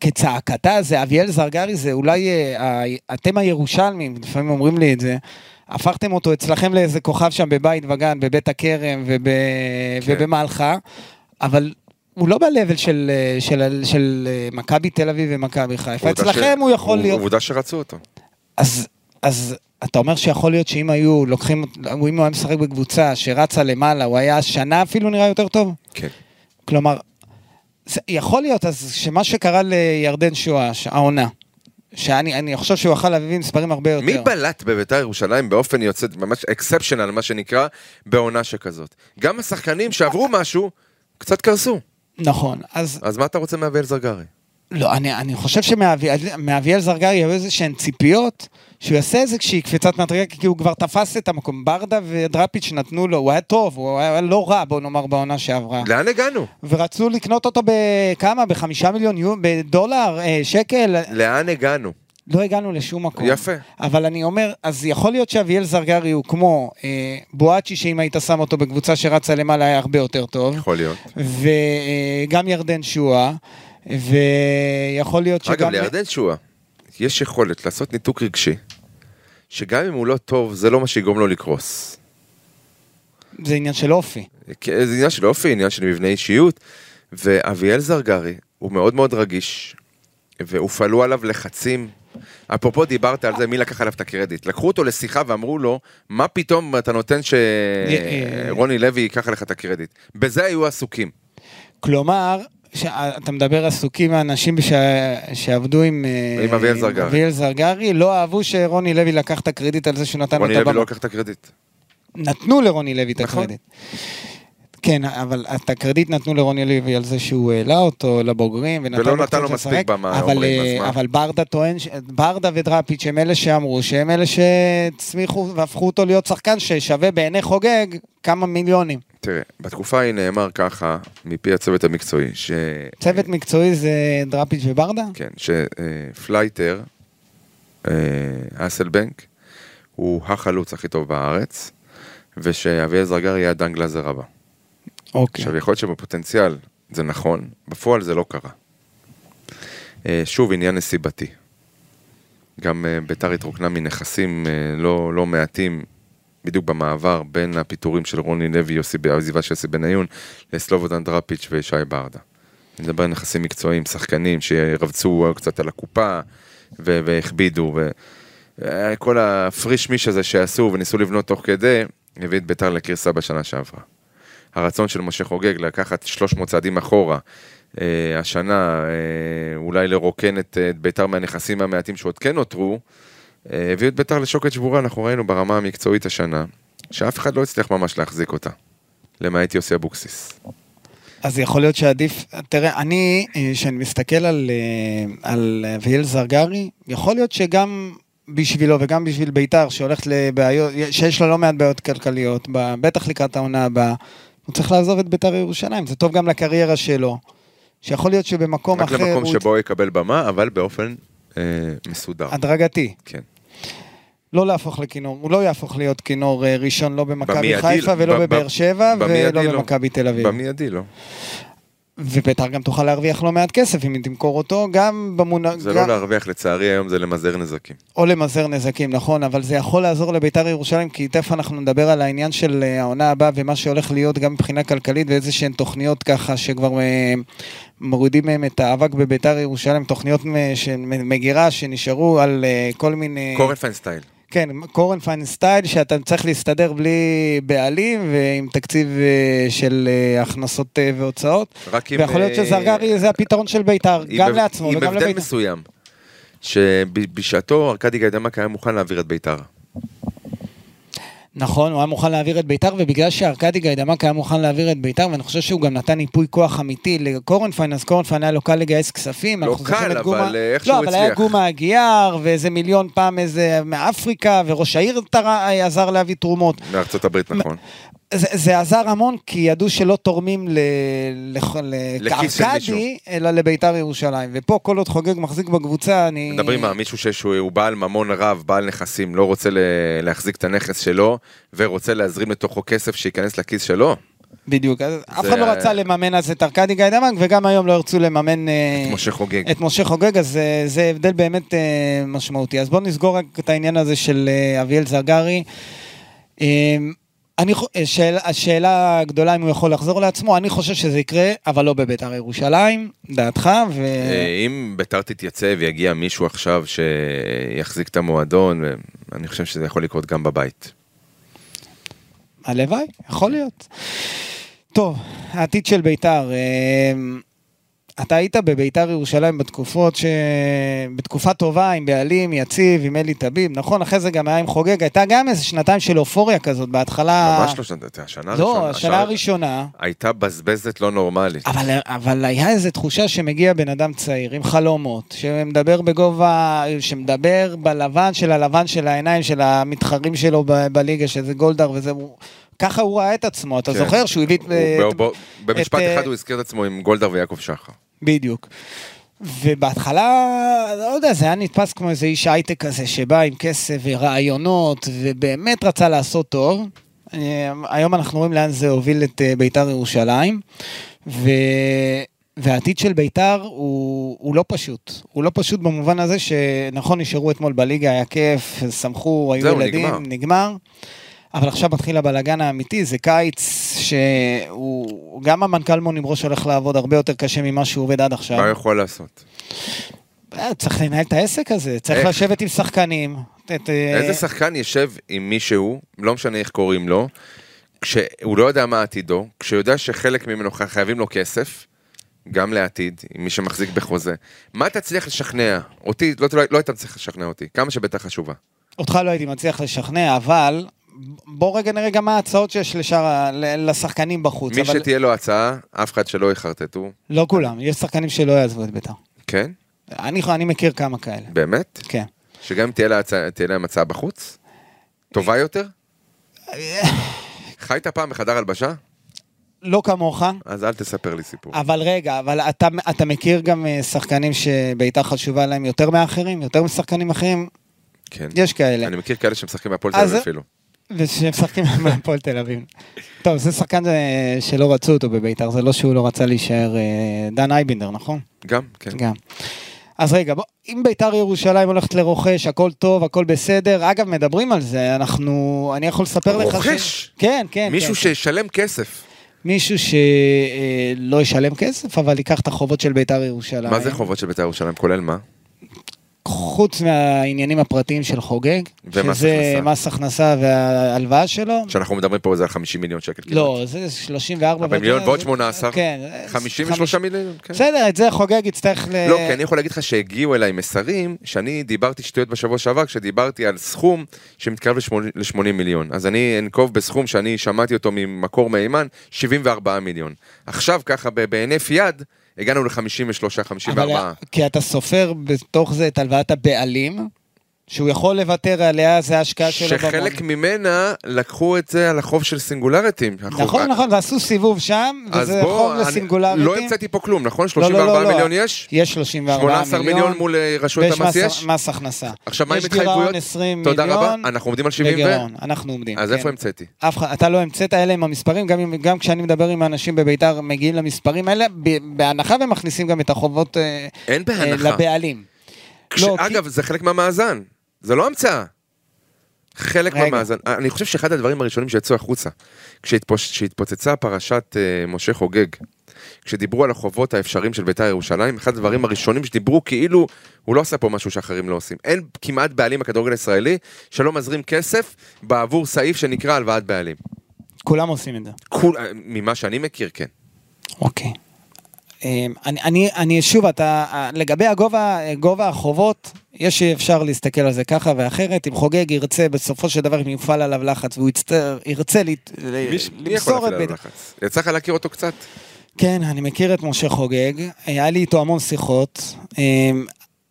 כצעקתה זה אביאל זרגרי, זה אולי אה, אתם הירושלמים, לפעמים אומרים לי את זה, הפכתם אותו אצלכם לאיזה כוכב שם בבית וגן, בבית הכרם וב, כן. ובמלחה, אבל הוא לא ב-level של, אה, של, של אה, מכבי תל אביב ומכבי חיפה, אצלכם ש- הוא יכול להיות... עובדה שרצו אותו. אז, אז אתה אומר שיכול להיות שאם היו לוקחים, אם הוא היה משחק בקבוצה שרצה למעלה, הוא היה שנה אפילו נראה יותר טוב? כן. כלומר, יכול להיות אז שמה שקרה לירדן שואה, העונה, שאני אני חושב שהוא יכל להביא מספרים הרבה יותר. מי בלט בביתר ירושלים באופן יוצא, ממש אקספשיונל, מה שנקרא, בעונה שכזאת? גם השחקנים שעברו משהו, קצת קרסו. נכון, אז אז מה אתה רוצה מאביאל זרגרי? לא, אני, אני חושב שמאביאל זרגרי היו איזה שהן ציפיות שהוא יעשה איזושהי קפיצת מדרגה, כי הוא כבר תפס את המקום. ברדה ודראפיץ' נתנו לו, הוא היה טוב, הוא היה לא רע, בוא נאמר, בעונה שעברה. לאן הגענו? ורצו לקנות אותו בכמה? בחמישה מיליון יו... בדולר? אה, שקל? לאן הגענו? לא הגענו לשום מקום. יפה. אבל אני אומר, אז יכול להיות שאביאל זרגרי הוא כמו אה, בואצ'י, שאם היית שם אותו בקבוצה שרצה למעלה היה הרבה יותר טוב, יכול להיות. וגם ירדן שואה, ויכול להיות שגם... אגב, לירדן שואה, יש יכולת לעשות ניתוק רגשי, שגם אם הוא לא טוב, זה לא מה שיגרום לו לקרוס. זה עניין של אופי. כי זה עניין של אופי, עניין של מבנה אישיות, ואביאל זרגרי הוא מאוד מאוד רגיש, והופעלו עליו לחצים. אפרופו דיברת על זה, מי לקח עליו את הקרדיט. לקחו אותו לשיחה ואמרו לו, מה פתאום אתה נותן אה, שרוני לוי ייקח עליך את הקרדיט. בזה היו עסוקים. כלומר. אתה מדבר עסוקים האנשים ש... שעבדו עם, אה, עם אביאל זרגרי. אביאל זרגרי, לא אהבו שרוני לוי לקח את הקרדיט על זה שהוא נתן לו רוני את לוי הבמה. לא לקח את הקרדיט. נתנו לרוני לוי את נכון. הקרדיט. כן, אבל את הקרדיט נתנו לרוני לוי על זה שהוא העלה אותו לבוגרים, ולא נתן לו מספיק במה, אבל, אה? אבל ברדה טוען, ש- ברדה ודראפיץ' הם אלה שאמרו שהם אלה שהצמיחו והפכו אותו להיות שחקן ששווה בעיני חוגג כמה מיליונים. תראה, בתקופה ההיא נאמר ככה, מפי הצוות המקצועי, ש... צוות מקצועי זה דראפיץ' וברדה? כן, שפלייטר, אסלבנק, הוא החלוץ הכי טוב בארץ, ושאביאל זרגרי יהיה הדן גלאזר הבא. אוקיי. עכשיו, יכול להיות שבפוטנציאל זה נכון, בפועל זה לא קרה. אה, שוב, עניין נסיבתי. גם אה, בית"ר התרוקנה מנכסים אה, לא, לא מעטים, בדיוק במעבר בין הפיטורים של רוני לוי, העזיבה של יוסי בניון, לסלובודן דראפיץ' וישי ברדה. אני מדבר על נכסים מקצועיים, שחקנים שרבצו קצת על הקופה והכבידו, וכל הפריש מיש הזה שעשו וניסו לבנות תוך כדי, הביא את ביתר לקריסה בשנה שעברה. הרצון של משה חוגג לקחת 300 צעדים אחורה, אה, השנה אה, אולי לרוקן את, את ביתר מהנכסים המעטים שעוד כן נותרו, אה, הביא את ביתר לשוקת שבורה, אנחנו ראינו ברמה המקצועית השנה, שאף אחד לא הצליח ממש להחזיק אותה, למעט יוסי אבוקסיס. אז יכול להיות שעדיף, תראה, אני, אה, כשאני מסתכל על, אה, על אביאל זרגרי, יכול להיות שגם בשבילו וגם בשביל ביתר, שהולכת לבעיות, שיש לה לא מעט בעיות כלכליות, בטח לקראת העונה הבאה, הוא צריך לעזוב את ביתר ירושלים, זה טוב גם לקריירה שלו. שיכול להיות שבמקום רק אחר למקום הוא שבו הוא יקבל במה, אבל באופן אה, מסודר. הדרגתי. כן. לא להפוך לכינור, הוא לא יהפוך להיות כינור אה, ראשון לא במכבי חיפה ולא בבאר שבע ולא לא. במכבי תל אביב. במיידי לא. וביתר גם תוכל להרוויח לא מעט כסף אם היא תמכור אותו, גם במונח... זה לא להרוויח, לצערי היום זה למזער נזקים. או למזער נזקים, נכון, אבל זה יכול לעזור לביתר ירושלים, כי תכף אנחנו נדבר על העניין של אה, העונה הבאה ומה שהולך להיות גם מבחינה כלכלית ואיזה שהן תוכניות ככה שכבר אה, מורידים מהם את האבק בביתר ירושלים, תוכניות מגירה שנשארו על אה, כל מיני... קורן פיינסטייל. כן, קורנפיין סטייל, שאתה צריך להסתדר בלי בעלים ועם תקציב אה, של אה, הכנסות אה, והוצאות. רק עם... ויכול להיות שזרגרי זה הפתרון של ביתר, עם גם הב- לעצמו עם וגם הבדל לביתר. מסוים, שבשעתו ארכדי גיידמק היה מוכן להעביר את ביתר. נכון, הוא היה מוכן להעביר את ביתר, ובגלל שארכדי גיידמק היה מוכן להעביר את ביתר, ואני חושב שהוא גם נתן ייפוי כוח אמיתי לקורנפיין, אז קורנפיין היה לו קל לגייס כספים. לא אנחנו זוכרים קל, אבל, גומה- אה, איכשהו לא, אבל היה הצליח. גומה הגיאר, ואיזה מיליון פעם איזה מאפריקה, וראש העיר תרא- עזר להביא תרומות. מארצות הברית, נכון. זה, זה עזר המון, כי ידעו שלא תורמים ל- לח- לכיס של מישהו. לארכדי, אלא לביתר ירושלים. ופה כל עוד חוגג מחזיק בקבוצה, אני... מדברים על מישהו שהוא בעל ממון רב, בעל נכסים, לא רוצה להחזיק את הנכס שלו, ורוצה להזרים לתוכו כסף שייכנס לכיס שלו. בדיוק, אז אף זה- אחד לא רצה לממן אז את ארכדי גיידמק, וגם היום לא ירצו לממן... אה, את משה חוגג. את משה חוגג, אז אה, זה הבדל באמת אה, משמעותי. אז בואו נסגור רק את העניין הזה של אביאל זרגרי. אני, שאל, השאלה הגדולה אם הוא יכול לחזור לעצמו, אני חושב שזה יקרה, אבל לא בביתר ירושלים, דעתך, ו... אם ביתר תתייצב ויגיע מישהו עכשיו שיחזיק את המועדון, אני חושב שזה יכול לקרות גם בבית. הלוואי, יכול להיות. טוב, העתיד של ביתר. אתה היית בביתר ירושלים בתקופות ש... בתקופה טובה, עם בעלים, יציב, עם אלי טביב, נכון? אחרי זה גם היה עם חוגג, הייתה גם איזה שנתיים של אופוריה כזאת, בהתחלה... ממש לא שנת, השנה לא, הראשונה. השנה הראשונה. הייתה בזבזת לא נורמלית. אבל, אבל היה איזו תחושה שמגיע בן אדם צעיר עם חלומות, שמדבר בגובה, שמדבר בלבן של הלבן של העיניים של המתחרים שלו ב- בליגה, שזה גולדהר וזה, ככה הוא ראה את עצמו, אתה כן. זוכר שהוא הביא... את- במשפט אה, אחד הוא הזכיר את עצמו עם גולדהר ויעקב שחר. בדיוק. ובהתחלה, לא יודע, זה היה נתפס כמו איזה איש הייטק כזה שבא עם כסף ורעיונות, ובאמת רצה לעשות טוב. אה, היום אנחנו רואים לאן זה הוביל את אה, ביתר ירושלים, ו... והעתיד של ביתר הוא, הוא לא פשוט. הוא לא פשוט במובן הזה שנכון, נשארו אתמול בליגה, היה כיף, שמחו, היו ילדים, נגמר. נגמר. אבל עכשיו מתחיל הבלאגן האמיתי, זה קיץ שהוא, גם המנכ"ל מונים ראש הולך לעבוד הרבה יותר קשה ממה שהוא עובד עד עכשיו. מה הוא יכול לעשות? אה, צריך לנהל את העסק הזה, צריך איך? לשבת עם שחקנים. את, אה, איזה שחקן יושב עם מישהו, לא משנה איך קוראים לו, כשהוא לא יודע מה עתידו, כשהוא יודע שחלק ממנו חייבים לו כסף, גם לעתיד, עם מי שמחזיק בחוזה, מה תצליח לשכנע? אותי, לא, לא, לא היית מצליח לשכנע אותי, כמה שביתר חשובה. אותך לא הייתי מצליח לשכנע, אבל בוא רגע נראה גם מה ההצעות שיש לשאר, לשחקנים בחוץ. מי אבל שתהיה לו הצעה, אף אחד שלא יחרטטו. לא כולם, יש שחקנים שלא יעזבו את בית"ר. כן? אני, אני מכיר כמה כאלה, באמת? כן. שגם אם תהיה לה תהיה להם הצעה בחוץ? טובה יותר? חיית פעם בחדר הלבשה? לא כמוך, אז אל תספר לי סיפור. אבל רגע, אבל אתה, אתה מכיר גם אה, שחקנים שבית"ר חשובה להם יותר מאחרים, יותר משחקנים אחרים? כן. יש כאלה. אני מכיר כאלה שמשחקים בהפועל תל אביב אפילו. ושמשחקים בהפועל תל אביב. טוב, זה שחקן אה, שלא רצו אותו בבית"ר, זה לא שהוא לא רצה להישאר אה, דן אייבינדר, נכון? גם, כן. גם. אז רגע, בוא, אם בית"ר ירושלים הולכת לרוכש, הכל טוב, הכל בסדר. אגב, מדברים על זה, אנחנו, אני יכול לספר לך. רוכש? כן, כן. מישהו כן, שישלם כסף. מישהו שלא ישלם כסף, אבל ייקח את החובות של בית"ר ירושלים. מה זה חובות של בית"ר ירושלים? כולל מה? חוץ מהעניינים הפרטיים של חוגג, שזה הכנסה. מס הכנסה וההלוואה שלו. שאנחנו מדברים פה זה על 50 מיליון שקל. כמעט. לא, זה 34. 40 מיליון ועוד 18. כן. 53 מיליון, כן. בסדר, את זה חוגג יצטרך ל... לא, כי אני יכול להגיד לך שהגיעו אליי מסרים, שאני דיברתי שטויות בשבוע שעבר, כשדיברתי על סכום שמתקרב ל-80 מיליון. אז אני אנקוב בסכום שאני שמעתי אותו ממקור מהימן, 74 מיליון. עכשיו, ככה, בהינף יד, הגענו ל-53, 54. אבל כי אתה סופר בתוך זה את הלוואת הבעלים, שהוא יכול לוותר עליה, זה ההשקעה שלו. שחלק במועדון. ממנה לקחו את זה על החוב של סינגולריטים. נכון, נכון, ועשו סיבוב שם, וזה בוא, חוב אני- לסינגולריטי. לא המצאתי פה כלום, נכון? לא, לא, 34 לא, לא. מיליון יש? יש 34 מיליון. 18 מיליון מול אה, רשויות המס מס- יש? מס הכנסה. עכשיו, מה עם יש גירעון התחייבויות? 20 תודה מיליון. רבה, אנחנו עומדים על 70 ו... בגירעון, אנחנו עומדים. אז כן. איפה המצאתי? אף אחד, אתה לא המצאת, אלה הם המספרים, גם, גם כשאני מדבר עם האנשים בביתר, מגיעים למספרים האלה, בהנחה ומכניסים גם את החובות אה, אה. לבעלים. כש- לא, אגב, זה חלק מהמאזן, זה לא המצאה. חלק רגע. מהמאזן. אני חושב שאחד הדברים הראשונים שיצאו החוצה, כשהתפוצצה פרשת אה, משה חוגג, כשדיברו על החובות האפשריים של בית"ר ירושלים, אחד הדברים הראשונים שדיברו כאילו הוא לא עשה פה משהו שאחרים לא עושים. אין כמעט בעלים בכדורגל הישראלי שלא מזרים כסף בעבור סעיף שנקרא הלוואת בעלים. כולם עושים את זה. כול, ממה שאני מכיר, כן. אוקיי. אני, אני, אני שוב, אתה, לגבי הגובה, גובה החובות, יש אפשר להסתכל על זה ככה ואחרת. אם חוגג ירצה, בסופו של דבר, אם יופעל עליו לחץ והוא יצטר, ירצה לת- מי מי יכול להפעיל עליו. לחץ? יצא לך להכיר אותו קצת? כן, אני מכיר את משה חוגג, היה לי איתו המון שיחות.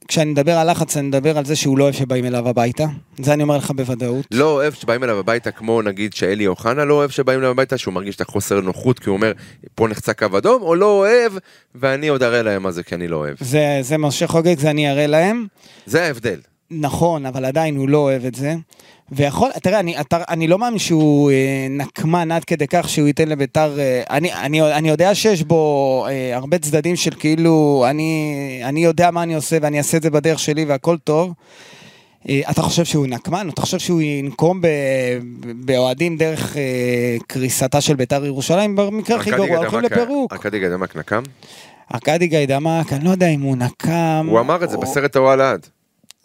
כשאני מדבר על לחץ, אני מדבר על זה שהוא לא אוהב שבאים אליו הביתה. זה אני אומר לך בוודאות. לא אוהב שבאים אליו הביתה כמו נגיד שאלי אוחנה לא אוהב שבאים אליו הביתה שהוא מרגיש את החוסר נוחות כי הוא אומר פה נחצה קו אדום או לא אוהב ואני עוד אראה להם מה זה כי אני לא אוהב. זה, זה משה חוגג, זה אני אראה להם. זה ההבדל. נכון, אבל עדיין הוא לא אוהב את זה. ויכול, תראה, אני, אתה, אני לא מאמין שהוא אה, נקמן עד כדי כך שהוא ייתן לביתר, אה, אני, אני, אני יודע שיש בו אה, הרבה צדדים של כאילו, אני, אני יודע מה אני עושה ואני אעשה את זה בדרך שלי והכל טוב. אה, אתה חושב שהוא נקמן? אתה חושב שהוא ינקום באוהדים דרך אה, קריסתה של ביתר ירושלים? במקרה הכי גרוע, הולכים לפירוק. ארכדי גיידמק נקם? ארכדי גיידמק, אני לא יודע אם הוא נקם. הוא אמר את זה בסרט ההוא על העד.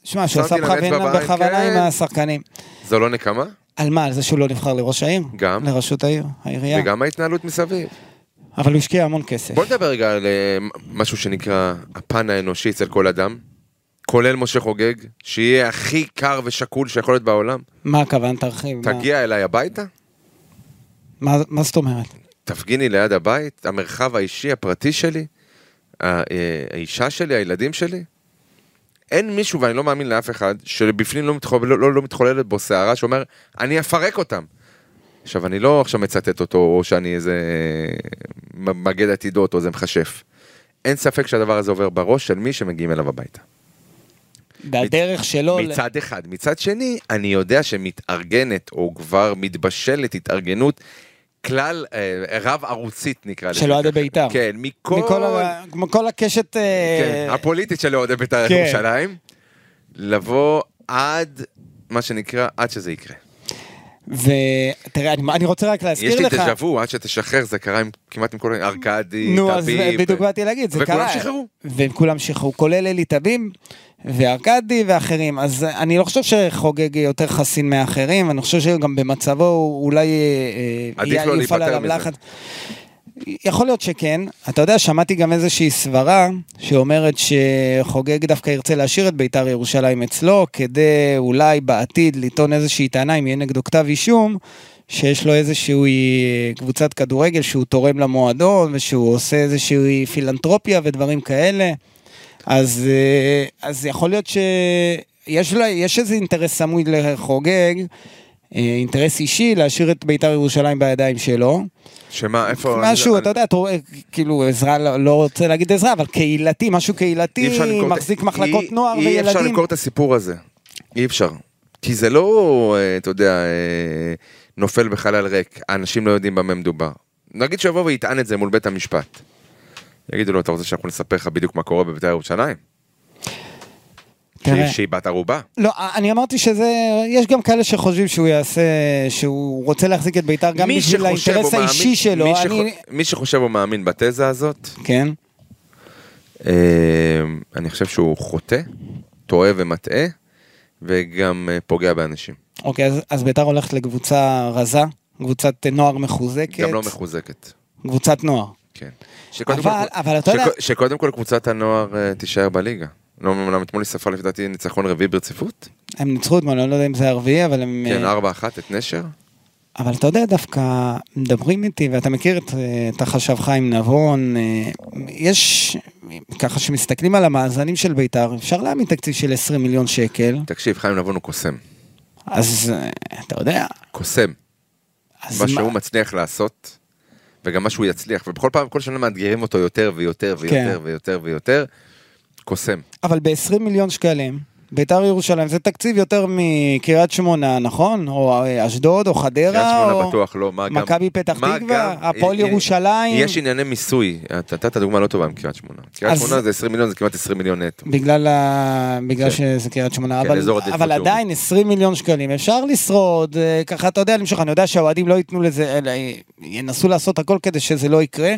שמע, שהוא עשה בכוונה בכוונה כן. עם השחקנים. זו לא נקמה? על מה? על זה שהוא לא נבחר לראש העיר? גם. לראשות העיר, העירייה. וגם ההתנהלות מסביב. אבל הוא השקיע המון כסף. בוא נדבר רגע על אה, משהו שנקרא הפן האנושי אצל כל אדם. כולל משה חוגג, שיהיה הכי קר ושקול שיכול להיות בעולם. מה הכוון? תרחיב. מה- תגיע אליי הביתה, מה מה זאת אומרת? תפגיני ליד הבית, המרחב האישי הפרטי שלי, אה, האישה שלי, הילדים שלי. אין מישהו, ואני לא מאמין לאף אחד, שבפנים לא, מתחול, לא, לא, לא מתחוללת בו סערה שאומר, אני אפרק אותם. עכשיו, אני לא עכשיו מצטט אותו, או שאני איזה מ- מגד עתידות, או איזה מכשף. אין ספק שהדבר הזה עובר בראש של מי שמגיעים אליו הביתה. והדרך שלו... ל- מצד אחד. מצד שני, אני יודע שמתארגנת, או כבר מתבשלת התארגנות כלל אה, רב ערוצית נקרא לזה. של אוהדי. בית"ר. כן, מכל... מכל ה- כמו כל הקשת... אה, כן, הפוליטית של אוהדי בית"ר כן. ירושלים, לבוא עד, מה שנקרא, עד שזה יקרה. ותראה, אני, אני רוצה רק יש להזכיר לי לך... דז'ה וו, עד שתשחרר, זה קרה עם, כמעט עם כל... ארכדי, נו, אז. בדיוק באתי להגיד, זה קרה. וכולם שחררו. והם כולם שחררו, כולל אלי טביב וארכדי ואחרים. אז אני לא חושב שחוגג יותר חסין מאחרים, אני חושב שגם במצבו הוא אולי אה, אה, לו יופעל עליו. לחץ. יכול להיות שכן. אתה יודע, שמעתי גם איזושהי סברה שאומרת שחוגג דווקא ירצה להשאיר את בית"ר ירושלים אצלו, כדי אולי בעתיד לטעון איזושהי טענה, אם יהיה נגדו כתב אישום, שיש לו איזושהי קבוצת כדורגל שהוא תורם למועדון, ושהוא עושה איזושהי פילנטרופיה ודברים כאלה. אז, אה, אז יכול להיות שיש יש איזה אינטרס סמוי לחוגג, אה, אינטרס אישי להשאיר את בית"ר ירושלים בידיים שלו. שמה, איפה... משהו, אני- אתה יודע, אתה רואה, כאילו עזרה, לא לא רוצה להגיד עזרה, אבל קהילתי, משהו אי קהילתי, אפשר למכור את- מחזיק מחלקות אי- נוער אי אפשר וילדים. למכור את הסיפור הזה. אי אפשר. כי זה לא, אה, אתה יודע, נופל בחלל ריק. האנשים לא יודעים במה מדובר. נגיד שיבוא ויטען את זה מול בית המשפט. יגידו לו, אתה רוצה שאנחנו נספר לך בדיוק מה קורה בבית"ר ירושלים? תראה. שהיא- בת ערובה? לא, אני אמרתי שזה, יש גם כאלה שחושבים שהוא יעשה, שהוא רוצה להחזיק את בית"ר גם בשביל האינטרס האישי מאמין- שלו. מי אני... שחו- מי שחושב או מאמין בתזה הזאת, כן, אה, אני חושב שהוא חוטא, טועה ומטעה, וגם אה, פוגע באנשים. אוקיי, אז, אז בית"ר הולכת לקבוצה רזה, קבוצת נוער מחוזקת. גם לא מחוזקת. קבוצת נוער. כן. שקודם אבל- כל, אבל אתה יודע- שקו- שקודם כל קבוצת הנוער אה, תישאר בליגה. לא, אומנם אתמול היא ספרה לפי דעתי ניצחון רביעי ברציפות. הם ניצחו אתמול, אני לא יודע אם זה הרביעי, אבל הם... כן, אה, 4-1 את נשר. אבל אתה יודע, דווקא מדברים איתי, ואתה מכיר את, אה, את החשב חיים נבון, אה, יש, ככה שמסתכלים על המאזנים של בית"ר, אפשר להעמיד תקציב של 20 מיליון שקל, תקשיב, חיים נבון הוא קוסם. אז אה, אתה יודע, קוסם. מה שהוא מצליח לעשות, וגם מה שהוא יצליח, ובכל פעם, כל שנה מאתגרים אותו יותר ויותר כן. ויותר ויותר ויותר. קוסם. אבל ב-20 מיליון שקלים, בית"ר ירושלים זה תקציב יותר מקריית שמונה, נכון? או אה, אשדוד, או חדרה, קריית שמונה או בטוח לא, מה גם... מכבי פתח תקווה, הפועל אה, ירושלים. יש ענייני מיסוי, אתה נתת דוגמה לא טובה עם קריית שמונה. קריית אז- שמונה זה 20 מיליון, זה כמעט 20 מיליון נטו. בגלל, ה... בגלל כן. שזה קריית שמונה, כן, אבל, אבל. עדיין 20 מיליון שקלים, אפשר לשרוד, אה, ככה אתה יודע למשוך, אני יודע שהאוהדים לא ייתנו לזה, אלא ינסו לעשות הכל כדי שזה לא יקרה,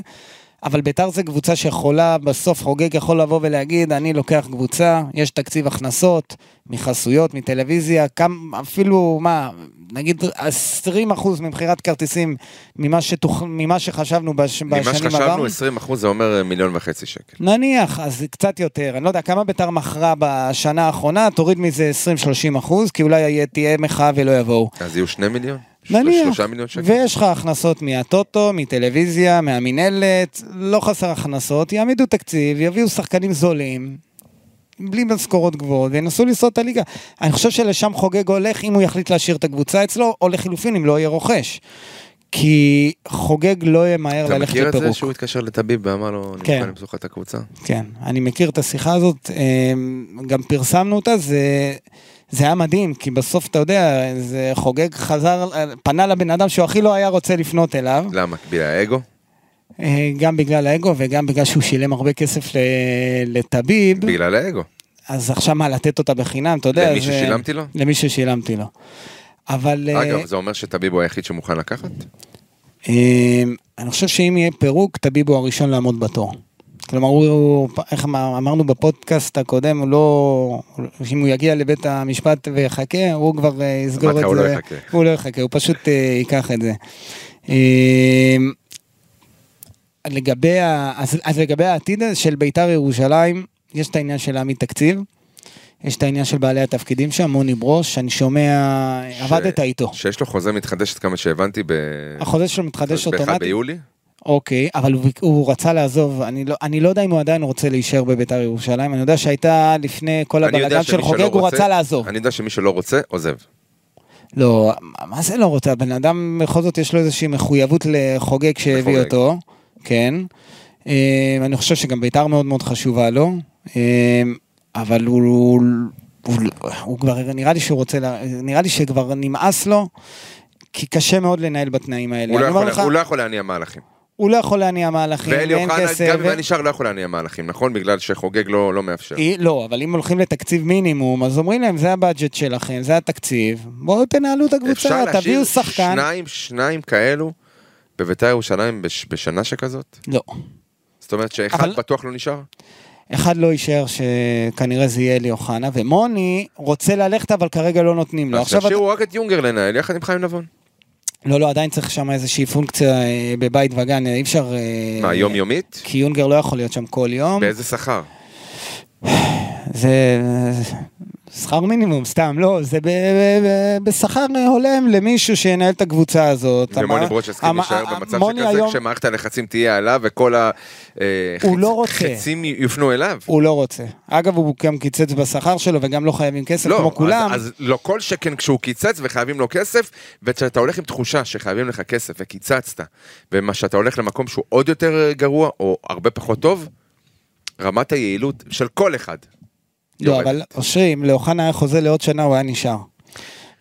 אבל בית"ר זה קבוצה שיכולה, בסוף חוגג יכול לבוא ולהגיד, אני לוקח קבוצה, יש תקציב הכנסות, מחסויות, מטלוויזיה, כמה, אפילו, מה, נגיד 20% ממכירת כרטיסים ממה, שתוכ... ממה שחשבנו בש... ממה בשנים שחשבנו, עברנו. 20 אחוז זה אומר אה, מיליון וחצי שקל. נניח, אז קצת יותר, אני לא יודע, כמה ביתר מכרה בשנה האחרונה, תוריד מזה 20-30 אחוז, כי אולי תהיה מחאה ולא יבואו. אז יהיו 2 מיליון? נניח? ויש לך הכנסות מהטוטו, מטלוויזיה, מהמינהלת, לא חסר הכנסות, יעמידו תקציב, יביאו שחקנים זולים, בלי משכורות גבוהות, וינסו לשרוד את הליגה. אני חושב שלשם חוגג הולך אם הוא יחליט להשאיר את הקבוצה אצלו, או לחילופין אם לא יהיה רוכש. כי חוגג לא ימהר אתה ללכת מכיר את זה לפירוק. שהוא התקשר לטביב ואמר לו, אני כן. מוכן למסור לך את הקבוצה? כן, אני מכיר את השיחה הזאת, אמ, גם פרסמנו אותה, זה, זה היה מדהים, כי בסוף, אתה יודע, זה חוגג חזר, פנה לבן אדם שהוא הכי לא היה רוצה לפנות אליו, למה? בגלל האגו? אה, גם בגלל האגו וגם בגלל שהוא שילם הרבה כסף לטביב, בגלל האגו. אז עכשיו מה, לתת אותה בחינם, אתה יודע, למי זה- ששילמתי לו? למי ששילמתי לו. אבל... אה, אגב, זה אומר שטביב הוא היחיד שמוכן לקחת? אמ, אני חושב שאם יהיה פירוק, טביב הוא הראשון לעמוד בתור. כלומר, הוא, איך אמר- אמרנו בפודקאסט הקודם, הוא לא... אם הוא יגיע לבית המשפט ויחכה, הוא כבר אה, יסגור את אמרתי, זה. הוא לא יחכה. הוא לא יחכה, הוא פשוט אה, ייקח את זה. אמ, לגבי. אז, אז לגבי העתיד של בית"ר ירושלים, יש את העניין של להעמיד תקציב. יש את העניין של בעלי התפקידים שם, מוני ברוש, אני שומע, עבדת איתו. שיש לו חוזה מתחדשת כמה שהבנתי ב... החוזה שלו מתחדש ב-1 אוטומטית. ביולי? אוקיי, אבל הוא, הוא רצה לעזוב, אני לא, אני לא יודע אם הוא עדיין רוצה להישאר בביתר ירושלים, אני יודע שהייתה לפני כל הבלאגן של חוגג, הוא רצה לעזוב. אני יודע שמי שלא רוצה, עוזב. לא, מה זה לא רוצה? הבן אדם בכל זאת יש לו איזושהי מחויבות לחוגג שהביא. אותו, כן. אה, אני חושב שגם ביתר מאוד מאוד חשובה לו, אה, אבל הוא, הוא, הוא, הוא כבר, נראה לי שהוא רוצה, נראה לי שכבר נמאס לו, כי קשה מאוד לנהל בתנאים האלה. הוא לא יכול- לך, הוא לא יכול להניע מהלכים. הוא לא יכול להניע מהלכים, ואלי ואין אוחנה, כסף. גם אם היה נשאר, לא יכול להניע מהלכים, נכון? בגלל שחוגג לא לא מאפשר. אי- לא, אבל אם הולכים לתקציב מינימום, אז אומרים להם, זה הבאג'ט שלכם, זה התקציב, בואו תנהלו את הקבוצה, אפשר להשאיר תביאו שחקן. שניים, שניים כאלו בביתר ירושלים בש- בשנה שכזאת? לא. זאת אומרת שאחד אבל- בטוח לא נשאר? אחד לא יישאר שכנראה זה יהיה אלי אוחנה, ומוני רוצה ללכת אבל כרגע לא נותנים לו. אז תשאירו רק את יונגר לנהל יחד עם חיים נבון. לא, לא, עדיין צריך שם איזושהי פונקציה אה, בבית וגן, אי אפשר... אה, מה, יומיומית? כי יונגר לא יכול להיות שם כל יום. באיזה שכר? זה שכר מינימום, סתם, לא, זה בשכר הולם למישהו שינהל את הקבוצה הזאת. ומוני להישאר המ- במצב שכזה היום- כשמערכת הלחצים תהיה עליו וכל הוא לא רוצה. החצים יופנו אליו? הוא לא רוצה. אגב, הוא גם קיצץ בשכר שלו וגם לא חייבים כסף לא, כמו כולם. אז, אז לא כל שכן כשהוא קיצץ וחייבים לו כסף, וכשאתה הולך עם תחושה שחייבים לך כסף וקיצצת, ומה שאתה הולך למקום שהוא עוד יותר אה, גרוע או הרבה פחות טוב, רמת היעילות של כל אחד. לא. אבל אושרי, אם לאוחנה היה חוזה לעוד שנה, הוא היה נשאר.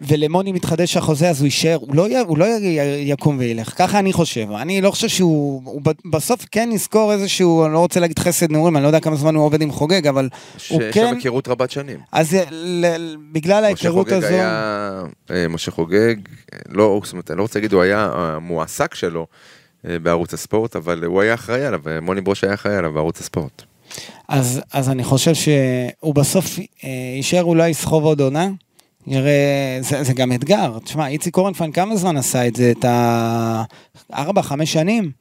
ולמוני מתחדש החוזה, אז הוא יישאר, הוא לא, י, הוא לא י, יקום וילך, ככה אני חושב. אני לא חושב שהוא, הוא ב- בסוף כן יזכור איזשהו, אני לא רוצה להגיד חסד נעורים, אני לא יודע כמה זמן הוא עובד עם חוגג, אבל ש- הוא יש כן, שם היכרות רבת שנים. אז ל, ל, בגלל ההיכרות הזו, היה, אה, משה חוגג, אה, לא, זאת אומרת, אני לא רוצה להגיד, הוא היה המועסק שלו אה, בערוץ הספורט, אבל הוא היה אחראי עליו, אה, מוני ברוש היה אחראי עליו בערוץ הספורט. אז, אז אני חושב שהוא בסוף אה, יישאר אולי יסחוב עוד עונה. יראה, זה, זה גם אתגר. תשמע, איציק אורנפיין כמה זמן עשה את זה? את ה... ארבע, חמש שנים?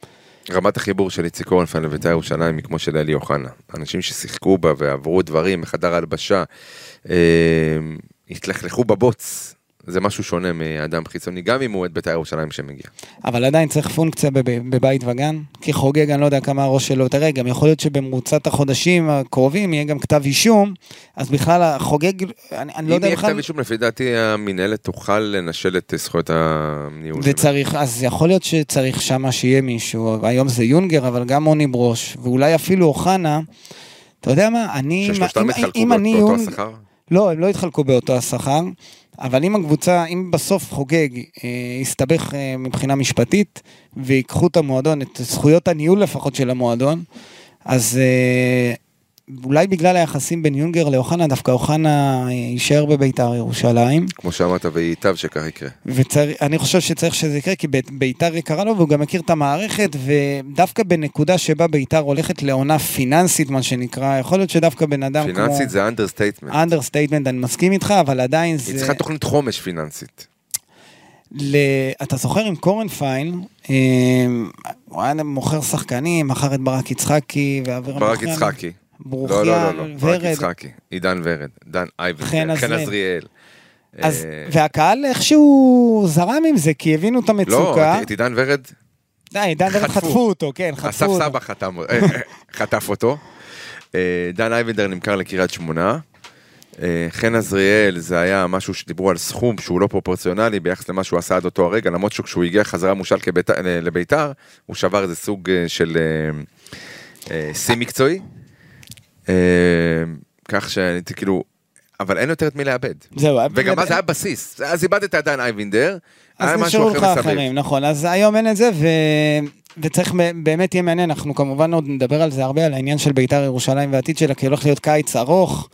רמת החיבור של איציק אורנפלד לבית"ר ירושלים היא כמו של אלי אוחנה. אנשים ששיחקו בה ועברו דברים בחדר ההלבשה, אה, התלכלכו בבוץ. זה משהו שונה מאדם חיצוני, גם אם הוא אוהד בית"ר ירושלים שמגיע. אבל עדיין צריך פונקציה בב- בבית וגן. כי חוגג, אני לא יודע כמה הראש שלו. תראה, גם יכול להיות שבמרוצת החודשים הקרובים יהיה גם כתב אישום, אז בכלל החוגג, אני, אני לא אם יודע יהיה בכלל... כתב אישום, לפי דעתי המינהלת תוכל לנשל את זכויות הניהול שלו. וצריך, אז יכול להיות שצריך שמה שיהיה מישהו, היום זה יונגר, אבל גם מוני ברוש, ואולי אפילו אוחנה, אתה יודע מה, אני... ששלושתם אם- התחלקו אם אני באותו השכר? לא, הם לא התחלקו באותו השכר, אבל אם הקבוצה, אם בסוף חוגג אה, יסתבך אה, מבחינה משפטית, ויקחו את המועדון, את זכויות הניהול לפחות של המועדון, אז אה, אולי בגלל היחסים בין יונגר לאוחנה, דווקא אוחנה אה, יישאר בביתר ירושלים. כמו שאמרת, וייטב שכך יקרה. ואני חושב שצריך שזה יקרה, כי בית- ביתר יקרה לו, והוא גם מכיר את המערכת, ודווקא בנקודה שבה ביתר הולכת לעונה פיננסית, מה שנקרא, יכול להיות שדווקא בן אדם כמו... פיננסית זה understatement. understatement, אני מסכים איתך, אבל עדיין היא זה... צריכה תוכנית חומש פיננסית. ל... אתה זוכר עם קורנפיין, אה, הוא היה מוכר שחקנים, מכר את ברק יצחקי ואבירם ברק יצחקי. ברוכיאן, לא, לא, לא, לא. ברק ורד. יצחקי. עידן ורד. דן אייבנדר. חן עזריאל. אז, אה, והקהל איכשהו זרם עם זה, כי הבינו את לא, המצוקה. את- את עידן ורד, די, דן ורד חטפו. אותו, כן, חטפו אסף אותו. סבא חתם, אה, חטף אותו. אה, דן אייבנדר נמכר לקריית שמונה. אה, חן עזריאל זה היה משהו שדיברו על סכום שהוא לא פרופורציונלי ביחס למה שהוא עשה עד אותו הרגע, למרות שכשהוא הגיע חזרה מושל כבית- אה, לביתר, הוא שבר איזה סוג אה, של אה, אה, שיא מקצועי. אה, כך שהייתי כאילו, אבל אין יותר את מי לאבד. זהו, וגם אז היה בסיס, אז איבדת את דן אייבינדר, היה משהו אחר מסביב. אחרים, נכון, אז היום אין את זה, ו... וצריך, באמת יהיה מעניין, אנחנו כמובן עוד נדבר על זה הרבה, על העניין של בית"ר ירושלים והעתיד שלה, כי הולך להיות קיץ ארוך.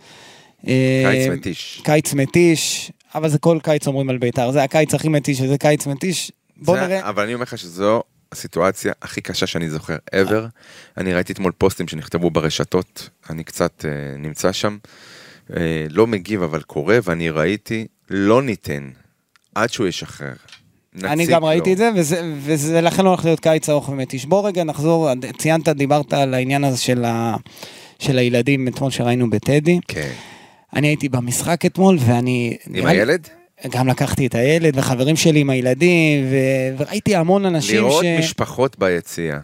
אה, קיץ מתיש. קיץ מתיש, אבל זה כל קיץ אומרים על בית"ר, זה הקיץ הכי מתיש וזה קיץ מתיש. בוא נראה, אבל אני אומר לך שזו הסיטואציה הכי קשה שאני זוכר ever. אני ראיתי אתמול פוסטים שנכתבו ברשתות, אני קצת אה, נמצא שם. אה, לא מגיב אבל קורא, ואני ראיתי, לא ניתן עד שהוא ישחרר. אני גם לו. ראיתי את זה, וזה, וזה לכן הולך להיות קיץ ארוך ומתיש. בוא רגע נחזור, ציינת, דיברת על העניין הזה של, ה... של הילדים אתמול שראינו בטדי. כן. אני הייתי במשחק אתמול, ואני... עם הילד? גם לקחתי את הילד וחברים שלי עם הילדים, ו... וראיתי המון אנשים לראות ש... משפחות ביציאה.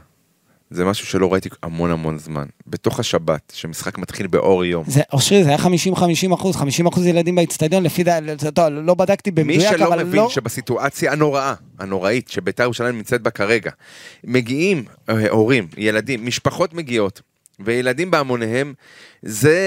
זה משהו שלא ראיתי המון המון זמן. בתוך השבת, שמשחק מתחיל באור יום. זה, אושרי, זה היה 50-50 אחוז, 50 אחוז ילדים באצטדיון, לפי דע... טוב, לא בדקתי מי במדויק, שלא אבל מבין לא... שבסיטואציה הנוראה, הנוראית, שבית"ר ירושלים נמצאת בה כרגע, מגיעים אה, הורים, ילדים, משפחות מגיעות, וילדים בהמוניהם, זה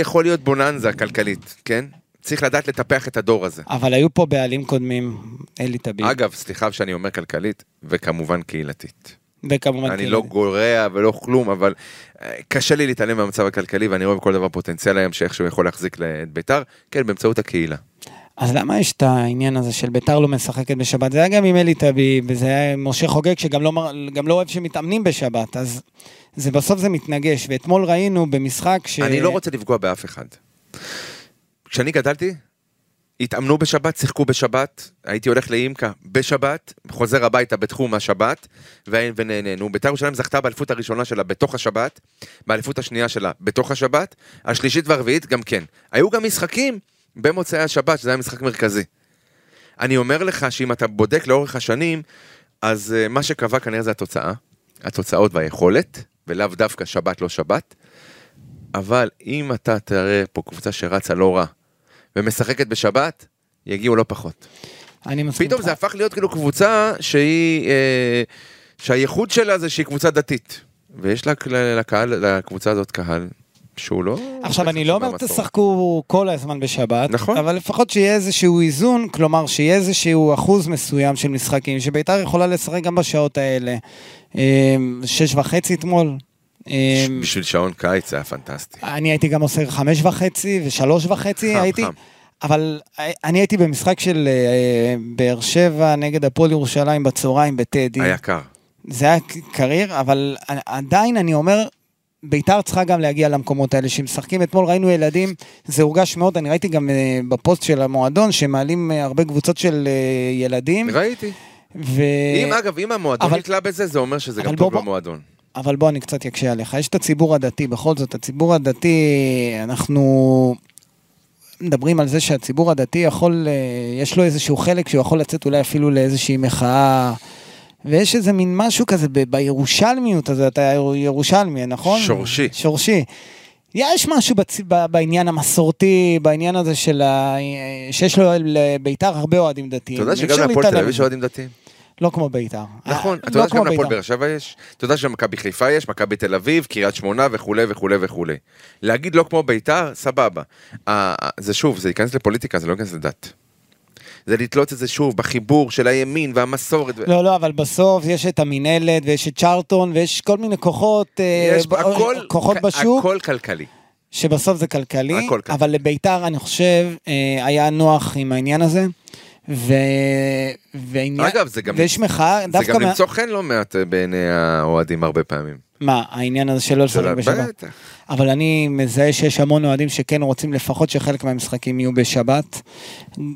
יכול להיות בוננזה כלכלית, כן? צריך לדעת לטפח את הדור הזה. אבל היו פה בעלים קודמים, אלי טביב. אגב, סליחה שאני אומר כלכלית, וכמובן קהילתית. וכמובן... אני כאילו- לא גורע ולא כלום, אבל אה, קשה לי להתעלם מהמצב הכלכלי, ואני רואה בכל דבר פוטנציאל היום שאיכשהו יכול להחזיק את בית"ר, כן, באמצעות הקהילה. אז למה יש את העניין הזה של ביתר לא משחקת בשבת? זה היה גם עם אלי טביב, וזה היה עם משה חוגג, שגם לא, גם לא אוהב שמתאמנים בשבת, אז זה בסוף זה מתנגש. ואתמול ראינו במשחק ש... אני לא רוצה לפגוע באף אחד. כשאני גדלתי, התאמנו בשבת, שיחקו בשבת, הייתי הולך לאימקה בשבת, חוזר הביתה בתחום השבת, ונהנינו. בית"ר ירושלים זכתה באליפות הראשונה שלה בתוך השבת, באליפות השנייה שלה בתוך השבת, השלישית והרביעית גם כן. היו גם משחקים במוצאי השבת, שזה היה משחק מרכזי. אני אומר לך שאם אתה בודק לאורך השנים, אז uh, מה שקבע כנראה זה התוצאה, התוצאות והיכולת, ולאו דווקא שבת לא שבת. אבל אם אתה תראה פה קבוצה שרצה לא רע, ומשחקת בשבת, יגיעו לא פחות. אני מסכים פתאום. זה הפך להיות כאילו קבוצה שהיא, אה, שהייחוד שלה זה שהיא קבוצה דתית. ויש לה, לקהל, לקבוצה הזאת קהל שהוא לא... עכשיו, אני לא אומר. תשחקו כל הזמן בשבת, נכון. אבל לפחות שיהיה איזשהו איזון, כלומר שיהיה איזשהו אחוז מסוים של משחקים, שביתר יכולה לשחק גם בשעות האלה. אה, שש וחצי אתמול. אה, בשביל שעון קיץ זה היה פנטסטי. אני הייתי גם עושה חמש וחצי ושלוש וחצי, חם, הייתי... חם. אבל אני הייתי במשחק של אה, באר שבע נגד הפועל ירושלים בצהריים בטדי. היה קר. זה היה קריר, אבל עדיין אני אומר, ביתר צריכה גם להגיע למקומות האלה שמשחקים. אתמול ראינו ילדים, זה הורגש מאוד, אני ראיתי גם אה, בפוסט של המועדון, שמעלים אה, הרבה קבוצות של אה, ילדים. ראיתי. ו... אם אגב, אם המועדון אבל- נתלה בזה, זה אומר שזה אבל גם טוב במועדון. אבל בוא אני קצת אקשה עליך. יש את הציבור הדתי, בכל זאת, הציבור הדתי, אנחנו מדברים על זה שהציבור הדתי יכול, אה, יש לו איזשהו חלק שהוא יכול לצאת אולי אפילו לאיזושהי מחאה. ויש איזה מין משהו כזה ב- בירושלמיות הזאת, אתה ירושלמי, נכון? שורשי. שורשי. יש משהו בצ... ב- בעניין המסורתי, בעניין הזה של ה... שיש לו לביתר הרבה אוהדים דתיים. אתה יודע שגם להפועל תל אביב יש. אוהדים דתיים? לא כמו ביתר. נכון, אה, אתה יודע לא שגם להפועל. באר שבע יש, אתה יודע שמכבי חיפה יש, מכבי תל אביב, קריית שמונה וכולי וכולי וכולי. להגיד לא כמו ביתר, סבבה. אה, אה, זה שוב, זה ייכנס לפוליטיקה, זה לא ייכנס לדת. זה לתלות את זה שוב בחיבור של הימין והמסורת. לא, לא, אבל בסוף יש את המינהלת ויש את צ'רלטון ויש כל מיני כוחות, יש ב- הכל, כוחות בשוק, הכל כלכלי. שבסוף זה כלכלי. אבל לביתר אני חושב היה נוח עם העניין הזה. ו... ועניין... אגב, זה גם- ויש מחאה, זה דווקא גם מה... למצוא חן לא מעט אה, בעיני האוהדים הרבה פעמים. מה, העניין הזה שלא לשחק בשבת? בטח. אבל אני מזהה שיש המון אוהדים שכן רוצים לפחות שחלק מהמשחקים יהיו בשבת.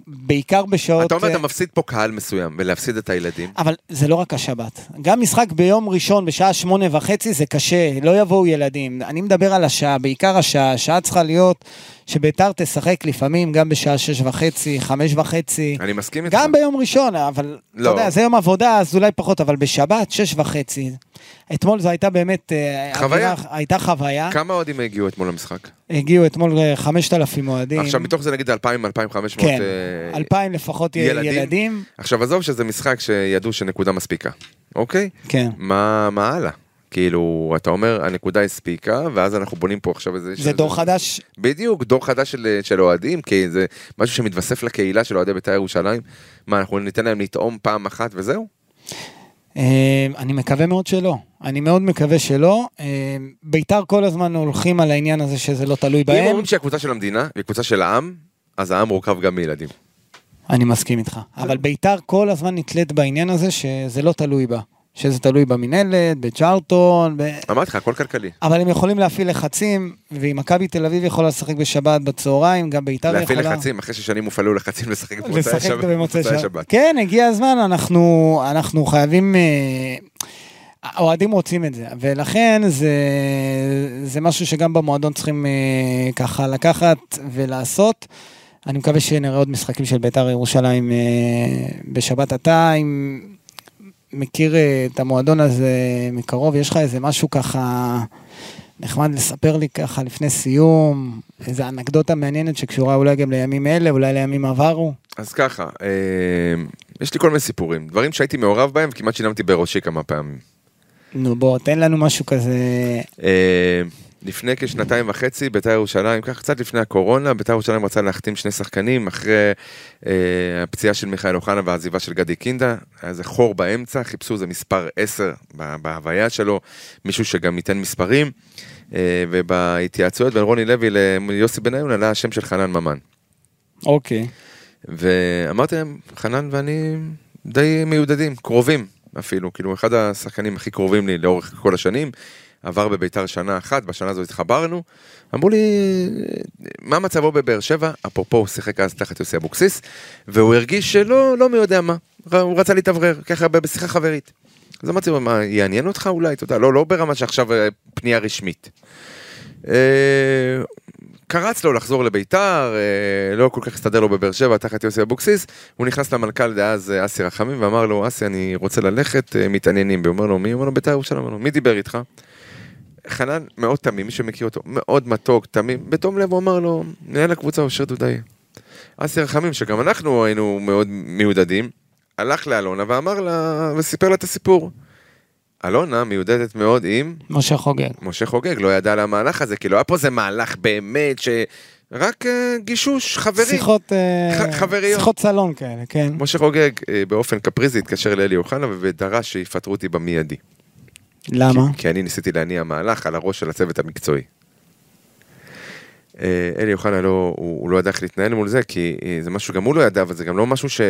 בעיקר בשעות... אתה אומר, אה, אתה מפסיד פה קהל מסוים, ולהפסיד את הילדים. אבל זה לא רק השבת. גם משחק ביום ראשון בשעה שמונה וחצי זה קשה, לא יבואו ילדים. אני מדבר על השעה, בעיקר השעה. השעה צריכה להיות שביתר תשחק לפעמים גם בשעה שש וחצי, חמש וחצי. אני מסכים איתך. גם ביום ראשון, אבל אתה לא. יודע, זה יום עבודה, אז אולי פחות, אבל בשבת, שש וחצי. אתמול זו הייתה באמת... אה, חוויה. הייתה חוויה. כמה אוהדים הגיעו אתמול למשחק? הגיעו אתמול אה, 5,000 אוהדים. עכשיו, מתוך זה נגיד 2,000, 2,500 כן, אה, 2,000 לפחות ילדים. ילדים? עכשיו, עזוב שזה משחק שידעו שנקודה מספיקה, אוקיי? כן. מה מה הלאה? כאילו, אתה אומר, הנקודה הספיקה, ואז אנחנו בונים פה עכשיו איזה... זה דור חדש בדיוק, דור חדש של, של אוהדים, כי זה משהו שמתווסף לקהילה של אוהדי בית"ר ירושלים. מה, אנחנו ניתן להם לטעום פעם אחת וזהו? אה, אני מקווה מאוד שלא. אני מאוד מקווה שלא. אה, ביתר כל הזמן הולכים על העניין הזה שזה לא תלוי אם בהם. אומרים שהיא הקבוצה של המדינה, והיא קבוצה של העם, אז העם מורכב גם מילדים. אני מסכים איתך. אבל ביתר כל הזמן נתלית בעניין הזה שזה לא תלוי בה. שזה תלוי במינהלת, בצ'רלטון, ב... אמרתי לך, הכל כלכלי. אבל הם יכולים להפעיל לחצים, ואם מכבי תל אביב יכולה לשחק בשבת בצהריים, גם ביתר יכולה... להפעיל לחצים, אחרי ששנים הופעלו לחצים לשחק במוצאי שבת- במוצאי במוצאי שבת. כן, הגיע הזמן, אנחנו, אנחנו חייבים... אה, האוהדים רוצים את זה, ולכן זה, זה משהו שגם במועדון צריכים אה, ככה לקחת ולעשות. אני מקווה שנראה עוד משחקים של בית"ר ירושלים אה, בשבת. אתה אם מכיר אה, את המועדון הזה מקרוב, יש לך איזה משהו ככה נחמד לספר לי ככה לפני סיום, איזה אנקדוטה מעניינת שקשורה אולי גם לימים אלה, אולי לימים עברו? אז ככה, אה, יש לי כל מיני סיפורים, דברים שהייתי מעורב בהם וכמעט שילמתי בראשי כמה פעמים. נו בוא, תן לנו משהו כזה... אה, לפני כשנתיים וחצי, בית"ר ירושלים, ככה קצת לפני הקורונה, בית"ר ירושלים רצה להחתים שני שחקנים אחרי אה, הפציעה של מיכאל אוחנה והעזיבה של גדי קינדה, היה איזה חור באמצע, חיפשו איזה מספר 10 ב- בהוויה שלו, מישהו שגם ייתן מספרים, אה, ובהתייעצויות בין רוני לוי ליוסי בניון עלה השם של חנן ממן. אוקיי. ואמרתי להם, חנן ואני די מיודדים, קרובים אפילו, כאילו אחד השחקנים הכי קרובים לי לאורך כל השנים. עבר בביתר שנה אחת, בשנה הזו התחברנו. אמרו לי, מה מצבו בבאר שבע? אפרופו, הוא שיחק אז תחת יוסי אבוקסיס, והוא הרגיש שלא, לא מי יודע מה. הוא רצה להתאוורר, ככה בשיחה חברית. אז אמרתי לו, מה, יעניין אותך אולי? אתה יודע, לא, לא ברמה שעכשיו אה, פנייה רשמית. אה, קרץ לו לחזור לביתר, אה, לא כל כך הסתדר לו בבאר שבע תחת יוסי אבוקסיס, הוא נכנס למנכ"ל דאז אסי רחמים ואמר לו, אסי אני רוצה ללכת, מתעניינים בי, אומר לו, מי? הוא אומר לו, ביתר ירושלים, אומר לו, מי דיבר איתך? חנן מאוד תמים, מי שמכיר אותו, מאוד מתוק, תמים, בתום לב הוא אמר לו, מנהל הקבוצה אושר דודאי. אסי רחמים, שגם אנחנו היינו מאוד מיודדים, הלך לאלונה ואמר לה, וסיפר לה את הסיפור. אלונה מיודדת מאוד עם... משה חוגג. משה חוגג, לא ידע על המהלך הזה, כאילו היה פה איזה מהלך באמת ש... רק uh, גישוש, חברי. שיחות, uh, ח- חבריות. שיחות סלון כאלה, כן. משה חוגג uh, באופן קפריזי התקשר לאלי אוחנה ודרש שיפטרו אותי במיידי. למה? כי, כי אני ניסיתי להניע מהלך על הראש של הצוות המקצועי. אה, אלי אוחנה לא, הוא, הוא לא ידע איך להתנהל מול זה, כי אה, זה משהו גם הוא לא ידע, אבל זה גם לא משהו ש...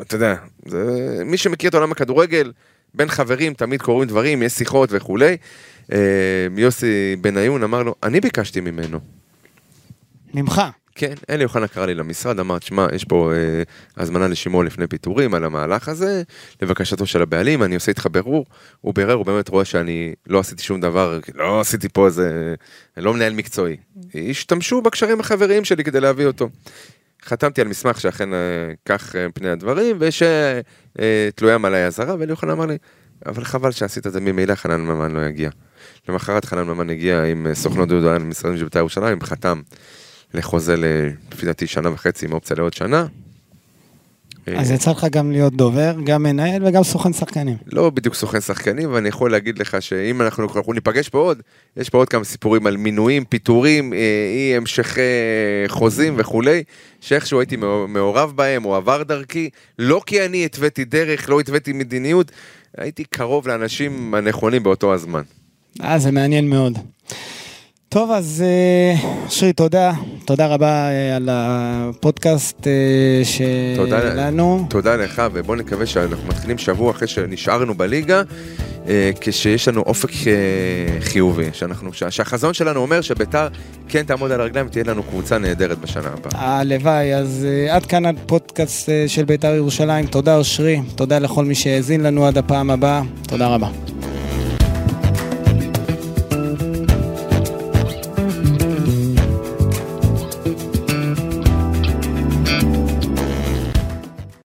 אתה יודע, זה, מי שמכיר את עולם הכדורגל, בין חברים תמיד קורים דברים, יש שיחות וכולי. אה, יוסי בניון אמר לו, אני ביקשתי ממנו. ממך. כן, אלי אוחנה קרא לי למשרד, אמר, תשמע, יש פה אה, הזמנה לשימוע לפני פיטורים על המהלך הזה, לבקשתו של הבעלים, אני עושה איתך בירור. הוא בירר, הוא באמת רואה שאני לא עשיתי שום דבר, לא עשיתי פה איזה, אני לא מנהל מקצועי. השתמשו בקשרים החבריים שלי כדי להביא אותו. חתמתי על מסמך שאכן אה, כך אה, פני הדברים, ויש אה, אה, עליי אזהרה, ואלי אוחנה אמר לי, אבל חבל שעשית את זה ממילא, חנן ממן לא יגיע. למחרת חנן ממן הגיע עם אה, סוכנות דודו, משרדים של בית"ר ירושלים, חתם. לחוזה לפי דעתי שנה וחצי עם אופציה לעוד שנה. אז יצא לך גם להיות דובר, גם מנהל וגם סוכן שחקנים. לא בדיוק סוכן שחקנים, ואני יכול להגיד לך שאם אנחנו, אנחנו ניפגש פה עוד, יש פה עוד כמה סיפורים על מינויים, פיטורים, אה, אי המשכי חוזים וכולי, שאיכשהו הייתי מעורב בהם, או עבר דרכי, לא כי אני התוויתי דרך, לא התוויתי מדיניות, הייתי קרוב לאנשים הנכונים באותו הזמן. אה, זה מעניין מאוד. טוב, אז אה, אשרי, תודה. תודה רבה אה, על הפודקאסט אה, שלנו. תודה לך, ובוא נקווה שאנחנו מתחילים שבוע אחרי שנשארנו בליגה, כשיש לנו אופק חיובי, שאנחנו, שהחזון שלנו אומר שביתר כן תעמוד על הרגליים ותהיה לנו קבוצה נהדרת בשנה הבאה. הלוואי, אז עד כאן הפודקאסט של ביתר ירושלים. תודה אושרי, תודה לכל מי שהאזין לנו עד הפעם הבאה. תודה רבה.